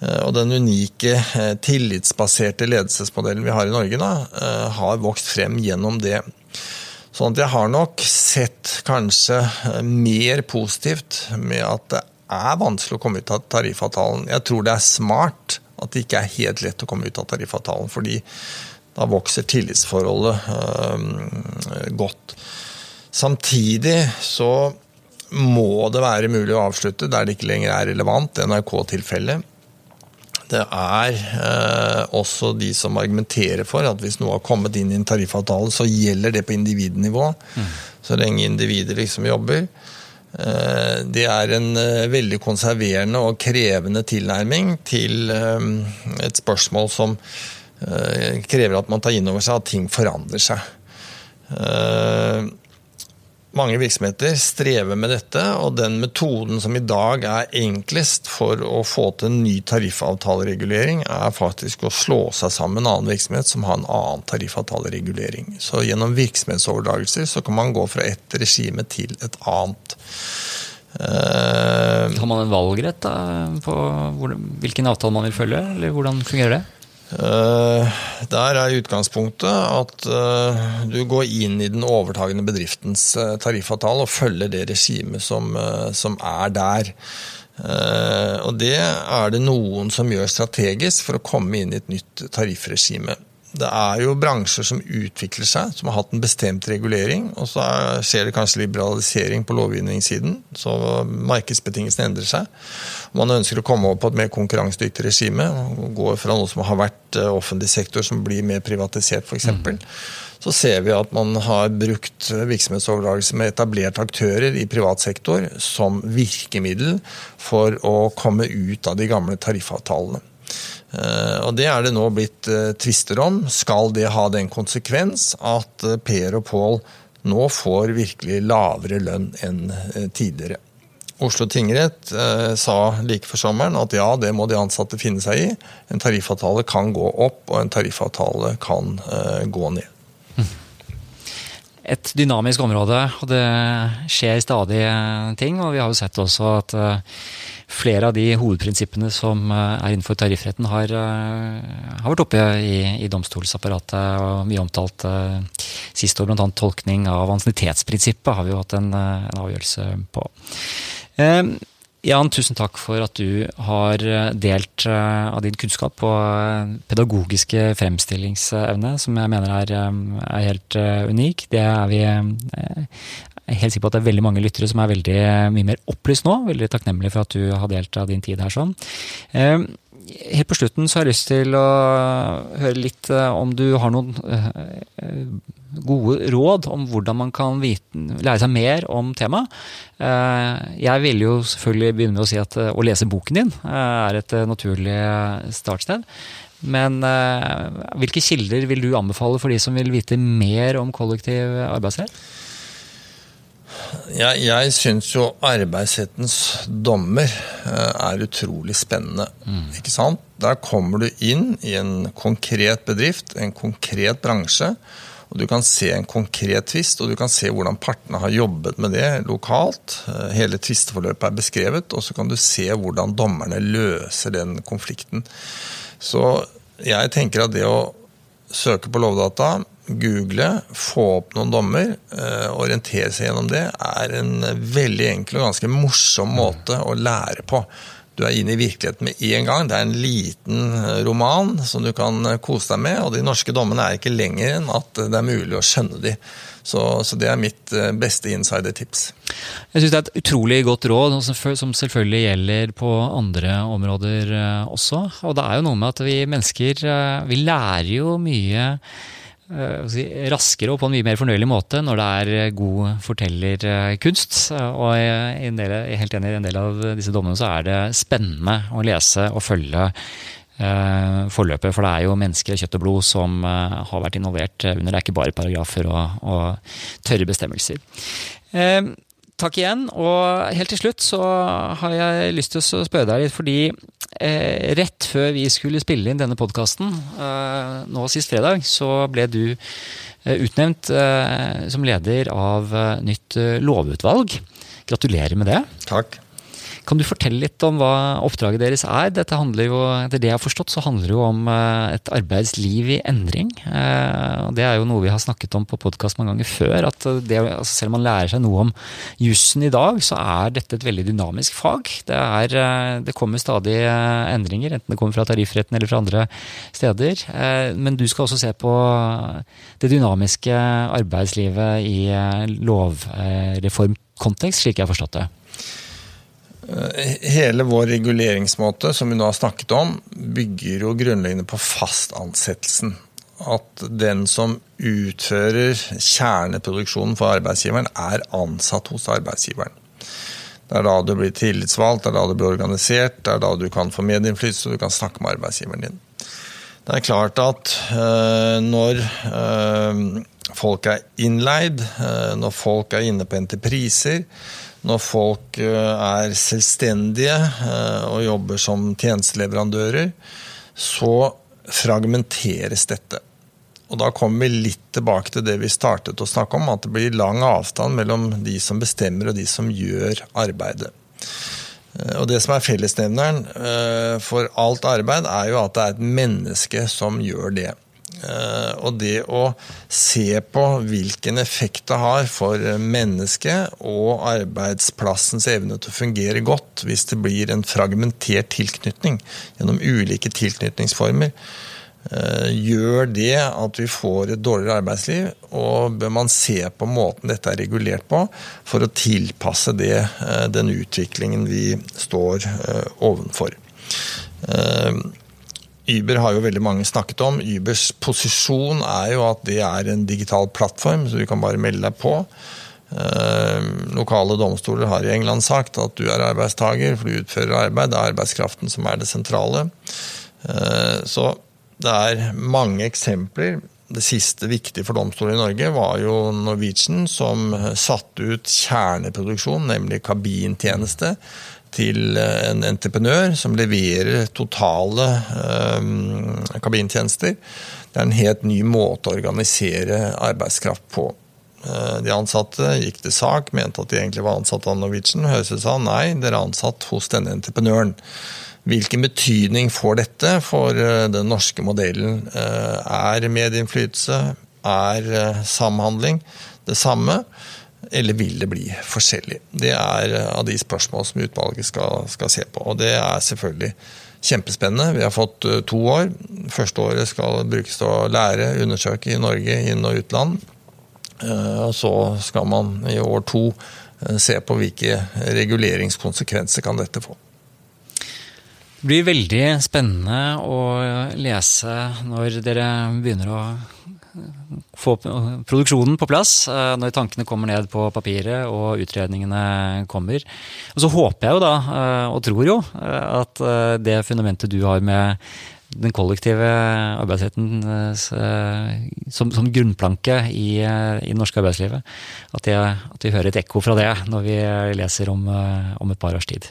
Eh, og den unike eh, tillitsbaserte ledelsesmodellen vi har i Norge, da, eh, har vokst frem gjennom det. Sånn at jeg har nok sett kanskje mer positivt med at det er vanskelig å komme ut av tariffavtalen. Jeg tror det er smart at det ikke er helt lett å komme ut av tariffavtalen, fordi da vokser tillitsforholdet øh, godt. Samtidig så må det være mulig å avslutte der det ikke lenger er relevant. NRK-tilfellet. Det er eh, også de som argumenterer for at hvis noe har kommet inn i en tariffavtale, så gjelder det på individnivå. Mm. Så lenge individer liksom jobber. Eh, det er en eh, veldig konserverende og krevende tilnærming til eh, et spørsmål som krever at man tar inn over seg at ting forandrer seg. Eh, mange virksomheter strever med dette, og den metoden som i dag er enklest for å få til en ny tariffavtaleregulering, er faktisk å slå seg sammen med en annen virksomhet som har en annen tariffavtaleregulering. Så gjennom virksomhetsoverdragelser så kan man gå fra ett regime til et annet. Uh, har man en valgrett da, på hvilken avtale man vil følge, eller hvordan fungerer det? Eh, der er utgangspunktet at eh, du går inn i den overtagende bedriftens eh, tariffavtale og følger det regimet som, som er der. Og det er det noen som gjør strategisk for å komme inn i et nytt tariffregime. Det er jo bransjer som utvikler seg, som har hatt en bestemt regulering. Og så skjer det kanskje liberalisering på lovgivningssiden, så markedsbetingelsene endrer seg. Man ønsker å komme over på et mer konkurransedyktig regime. Gå fra noe som har vært eh, offentlig sektor, som blir mer privatisert, f.eks. Mm. Så ser vi at man har brukt virksomhetsoverdragelse med etablerte aktører i privat sektor som virkemiddel for å komme ut av de gamle tariffavtalene. Eh, og Det er det nå blitt eh, tvister om. Skal det ha den konsekvens at eh, Per og Pål nå får virkelig lavere lønn enn tidligere? Oslo tingrett sa like før sommeren at ja, det må de ansatte finne seg i. En tariffavtale kan gå opp, og en tariffavtale kan gå ned. Et dynamisk område, og det skjer stadig ting. Og vi har jo sett også at flere av de hovedprinsippene som eh, er innenfor tariffretten, har, eh, har vært oppe i, i, domstolsapparatet og mye omtalt sist år. Bl.a. tolkning av ansiennitetsprinsippet har vi jo hatt en, en avgjørelse på. Jan, tusen takk for at du har delt av din kunnskap og pedagogiske fremstillingsevne, som jeg mener er, er helt unik. Det er vi jeg er helt sikker på at det er veldig mange lyttere som er veldig mye mer opplyst nå. Veldig takknemlig for at du har delt av din tid her sånn. Eh, helt på slutten så har jeg lyst til å høre litt eh, om du har noen eh, gode råd om hvordan man kan vite, lære seg mer om temaet. Jeg vil jo selvfølgelig begynne med å si at å lese boken din er et naturlig startsted. Men hvilke kilder vil du anbefale for de som vil vite mer om kollektiv arbeidsrett? Jeg, jeg syns jo arbeidsrettens dommer eh, er utrolig spennende. Mm. Ikke sant? Der kommer du inn i en konkret bedrift, en konkret bransje. og Du kan se en konkret tvist, og du kan se hvordan partene har jobbet med det lokalt. Eh, hele tvisteforløpet er beskrevet, og så kan du se hvordan dommerne løser den konflikten. Så jeg tenker at det å søke på Lovdata google, få opp noen dommer, eh, orientere seg gjennom det, er en veldig enkel og ganske morsom måte å lære på. du er inne i virkeligheten med en gang. Det er en liten roman som du kan kose deg med, og de norske dommene er ikke lenger enn at det er mulig å skjønne de. Så, så det er mitt beste insider-tips. Jeg syns det er et utrolig godt råd, som selvfølgelig gjelder på andre områder også. Og det er jo noe med at vi mennesker vi lærer jo mye si, raskere og på en mye mer fornøyelig måte når det er god fortellerkunst. Og jeg er helt enig i en del av disse dommene så er det spennende å lese og følge eh, forløpet. For det er jo mennesker av kjøtt og blod som eh, har vært involvert under. Det er ikke bare paragrafer og, og tørre bestemmelser. Takk igjen. Og helt til slutt så har jeg lyst til å spørre deg litt, fordi eh, rett før vi skulle spille inn denne podkasten, eh, nå sist fredag, så ble du eh, utnevnt eh, som leder av eh, nytt eh, lovutvalg. Gratulerer med det. Takk. Kan du fortelle litt om hva oppdraget deres er? Dette handler jo, Etter det jeg har forstått, så handler det jo om et arbeidsliv i endring. Det er jo noe vi har snakket om på podkast mange ganger før. at det, altså Selv om man lærer seg noe om jussen i dag, så er dette et veldig dynamisk fag. Det, er, det kommer stadig endringer, enten det kommer fra tariffretten eller fra andre steder. Men du skal også se på det dynamiske arbeidslivet i lovreformkontekst, slik jeg har forstått det. Hele vår reguleringsmåte som vi nå har snakket om, bygger jo grunnleggende på fastansettelsen. At den som utfører kjerneproduksjonen for arbeidsgiveren, er ansatt hos arbeidsgiveren. Det er da du blir tillitsvalgt, det er da du blir organisert, det er da du kan få medinnflytelse og du kan snakke med arbeidsgiveren din. Det er klart at øh, når øh, folk er innleid, når folk er inne på entrepriser, når folk eh, er selvstendige eh, og jobber som tjenesteleverandører, så fragmenteres dette. Og Da kommer vi litt tilbake til det vi startet å snakke om, at det blir lang avstand mellom de som bestemmer og de som gjør arbeidet. Eh, og Det som er fellesnevneren for alt arbeid, er jo at det er et menneske som gjør det. Eh, og det å se på hvilken effekt det har for mennesket og arbeidsplassens evne til å fungere godt hvis det blir en fragmentert tilknytning gjennom ulike tilknytningsformer, eh, gjør det at vi får et dårligere arbeidsliv? Og bør man se på måten dette er regulert på, for å tilpasse det, eh, den utviklingen vi står ovenfor? Uber har jo veldig mange snakket om. Ubers posisjon er jo at det er en digital plattform, så du kan bare melde deg på. Eh, lokale domstoler har i England sagt at du er arbeidstaker, for du utfører arbeid. Det er arbeidskraften som er det sentrale. Eh, så det er mange eksempler. Det siste viktige for domstolen i Norge var jo Norwegian, som satte ut kjerneproduksjon, nemlig kabintjeneste til eh, en entreprenør som leverer totale eh, kabintjenester. Det er en helt ny måte å organisere arbeidskraft på. Eh, de ansatte gikk til sak, mente at de egentlig var ansatt av Norwegian. Høyesterett sa nei, dere er ansatt hos denne entreprenøren. Hvilken betydning får dette for den norske modellen? Er medinnflytelse, er samhandling det samme? Eller vil det bli forskjellig? Det er eh, av de spørsmål som utvalget skal, skal, se på. Og det er selvfølgelig kjempespennende. Vi har fått eh, to år. Første året skal brukes til å lære, undersøke i Norge, inn- og utland. Eh, og så skal man i år to se på hvilke reguleringskonsekvenser kan dette få. Det blir veldig spennende å lese når dere begynner å få produksjonen på plass eh, når tankene kommer ned på papiret og utredningene kommer. Og så håper jeg jo da, eh, og tror jo, eh, at det fundamentet du har med den kollektive arbeidsretten som, som grunnplanke i, i, det norske arbeidslivet. At, jeg, at, vi hører et ekko fra det når vi leser om, om et par års tid.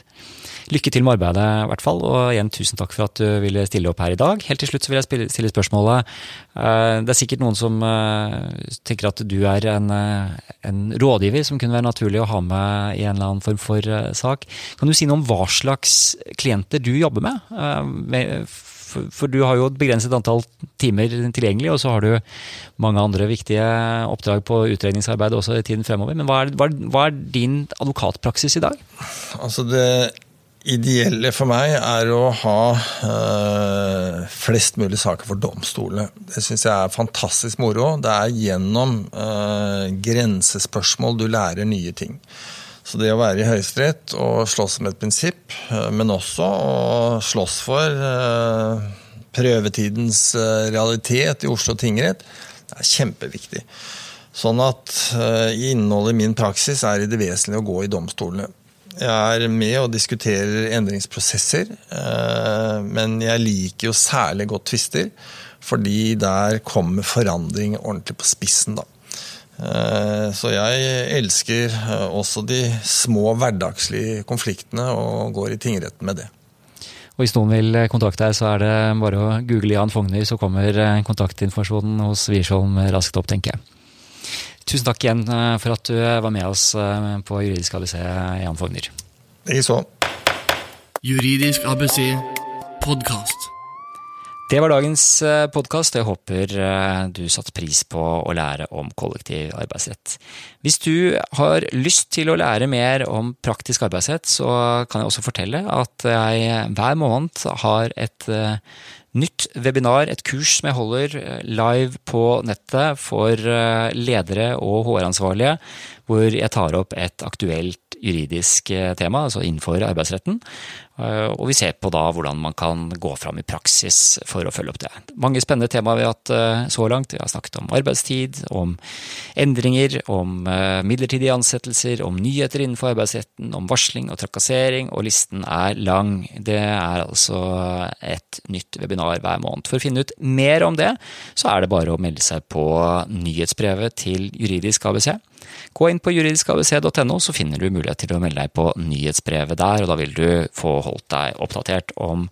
Lykke til med arbeidet, i hvert fall. Og igjen, tusen takk for at du ville stille opp her i dag. Helt til slutt så vil jeg stille spørsmålet. Eh, det er sikkert noen som eh, tenker at du er en, eh, en rådgiver som kunne være naturlig å ha med i en eller annen form for sak. Kan du si noe om hva slags klienter du jobber med? For du har jo et begrenset antall timer tilgjengelig, og så har du mange andre viktige oppdrag på utredningsarbeidet også i tiden fremover. Men hva er, hva er din advokatpraksis i dag? Altså det ideelle for meg er å ha øh, flest mulig saker for domstolene. Det syns jeg er fantastisk moro. Det er gjennom øh, grensespørsmål du lærer nye ting. Så det å være i Høyesterett og slåss om et prinsipp, øh, men også å slåss for prøvetidens realitet i Oslo tingrett, det er kjempeviktig. Sånn at innholdet i min praksis er i det vesentlige å gå i domstolene. Jeg er med og diskuterer endringsprosesser, eh, men jeg liker jo særlig godt tvister, fordi der kommer forandring ordentlig på spissen, da. Eh, så jeg elsker eh, også de små hverdagslige konfliktene og går i tingretten med det. Og Hvis noen vil kontakte deg, så er det bare å google Jan Fogner, så kommer kontaktinformasjonen hos Wiersholm raskt opp, tenker jeg. Tusen takk igjen eh, for at du eh, var med oss eh, på Juridisk ABC, Jan Fogner. Likeså. Juridisk ABC podkast. Det var dagens podkast. Jeg håper du satte pris på å lære om kollektiv arbeidsrett. Hvis du har lyst til å lære mer om praktisk arbeidsrett, så kan jeg også fortelle at jeg hver måned har et nytt webinar, et kurs som jeg holder eh, live på nettet for eh, ledere og HR-ansvarlige, hvor jeg tar opp et aktuelt juridisk eh, tema, altså innenfor arbeidsretten. Eh, og vi ser på da hvordan man kan gå fram i praksis for å følge opp det. Mange spennende temaer vi har hatt eh, så langt. Vi har snakket om arbeidstid, om endringer, om midlertidige ansettelser, om nyheter innenfor arbeidsretten, om varsling og trakassering, og listen er lang. Det er altså et nytt webinar hver måned. For å finne ut mer om det, så er det bare å melde seg på nyhetsbrevet til Juridisk ABC. Gå inn på juridiskabc.no, så finner du mulighet til å melde deg på nyhetsbrevet der, og da vil du få holdt deg oppdatert om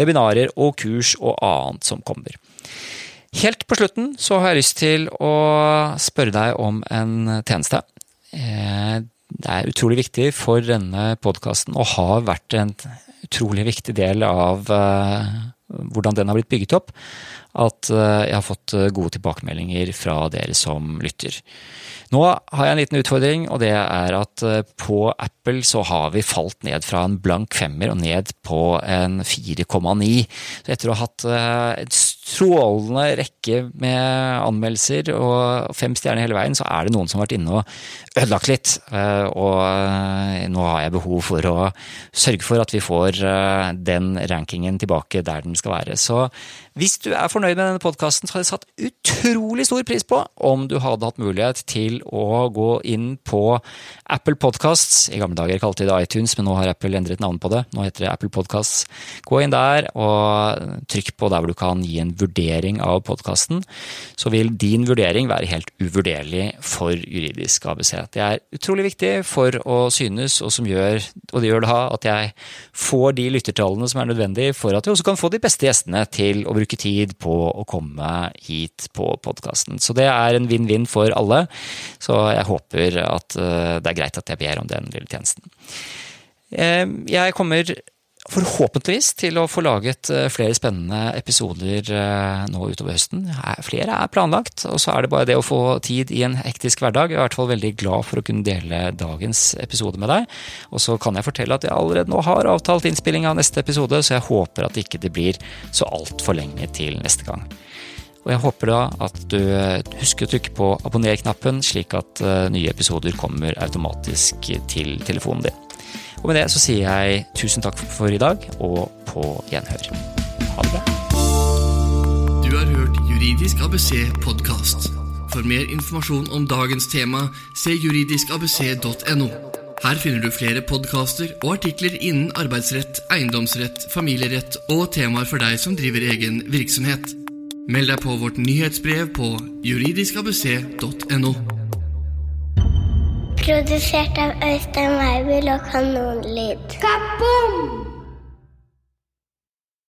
webinarer og kurs og annet som kommer. Helt på slutten så har jeg lyst til å spørre deg om en tjeneste. Eh, det er utrolig viktig for denne podkasten, og har vært en utrolig viktig del av eh, hvordan den har blitt bygget opp, at eh, jeg har fått gode tilbakemeldinger fra dere som lytter. Nå har jeg en liten utfordring, og det er at eh, på Apple så har vi falt ned fra en blank femmer og ned på en 4,9. Så etter å ha hatt et strålende rekke med anmeldelser og fem stjerner hele veien, så er det noen som har vært inne og ødelagt litt. Eh, og nå har jeg behov for å sørge for at vi får den rankingen tilbake der den skal være. Så hvis du er fornøyd med denne podkasten, så hadde jeg satt utrolig stor pris på om du hadde hatt mulighet til å gå inn på Apple Podcasts. I gamle dager kalte de det iTunes, men nå har Apple endret navn på det. Nå heter det Apple Podcasts. Gå inn der og trykk på der hvor du kan gi en vurdering av podkasten. Så vil din vurdering være helt uvurderlig for juridisk ABC. Det er utrolig viktig for å synes, og gjør, og det gjør da at jeg får de lyttertallene som er nødvendig for at vi også kan få de beste gjestene til å bruke tid på å komme hit på podkasten. Så det er en vinn-vinn for alle. Så jeg håper at eh, det er greit at jeg ber om den lille tjenesten. Eh, jeg kommer forhåpentligvis til å få laget eh, flere spennende episoder nå utover høsten. Flere er planlagt, og så er det bare det å få tid i en hektisk hverdag. Jeg er i hvert fall veldig glad for å kunne dele dagens episode med deg. Og så kan jeg fortelle at jeg allerede nå har avtalt innspilling av neste episode, så jeg håper at ikke det blir så altfor lenge til neste gang. Og jeg håper da at du husker å trykke på abonner-knappen, slik at eh, nye episoder kommer automatisk til telefonen din. Og med det så sier jeg tusen takk for i dag, og på gjenhør. Ha det bra. Du har hørt Juridisk ABC podkast. For mer informasjon om dagens tema, se juridiskabc.no. Her finner du flere podkaster og artikler innen arbeidsrett, eiendomsrett, familierett og temaer for deg som driver egen virksomhet. Meld deg på vårt nyhetsbrev på juridiskabc.no. Produsert av Øystein Weibel og Kanonlyd. Kaboom!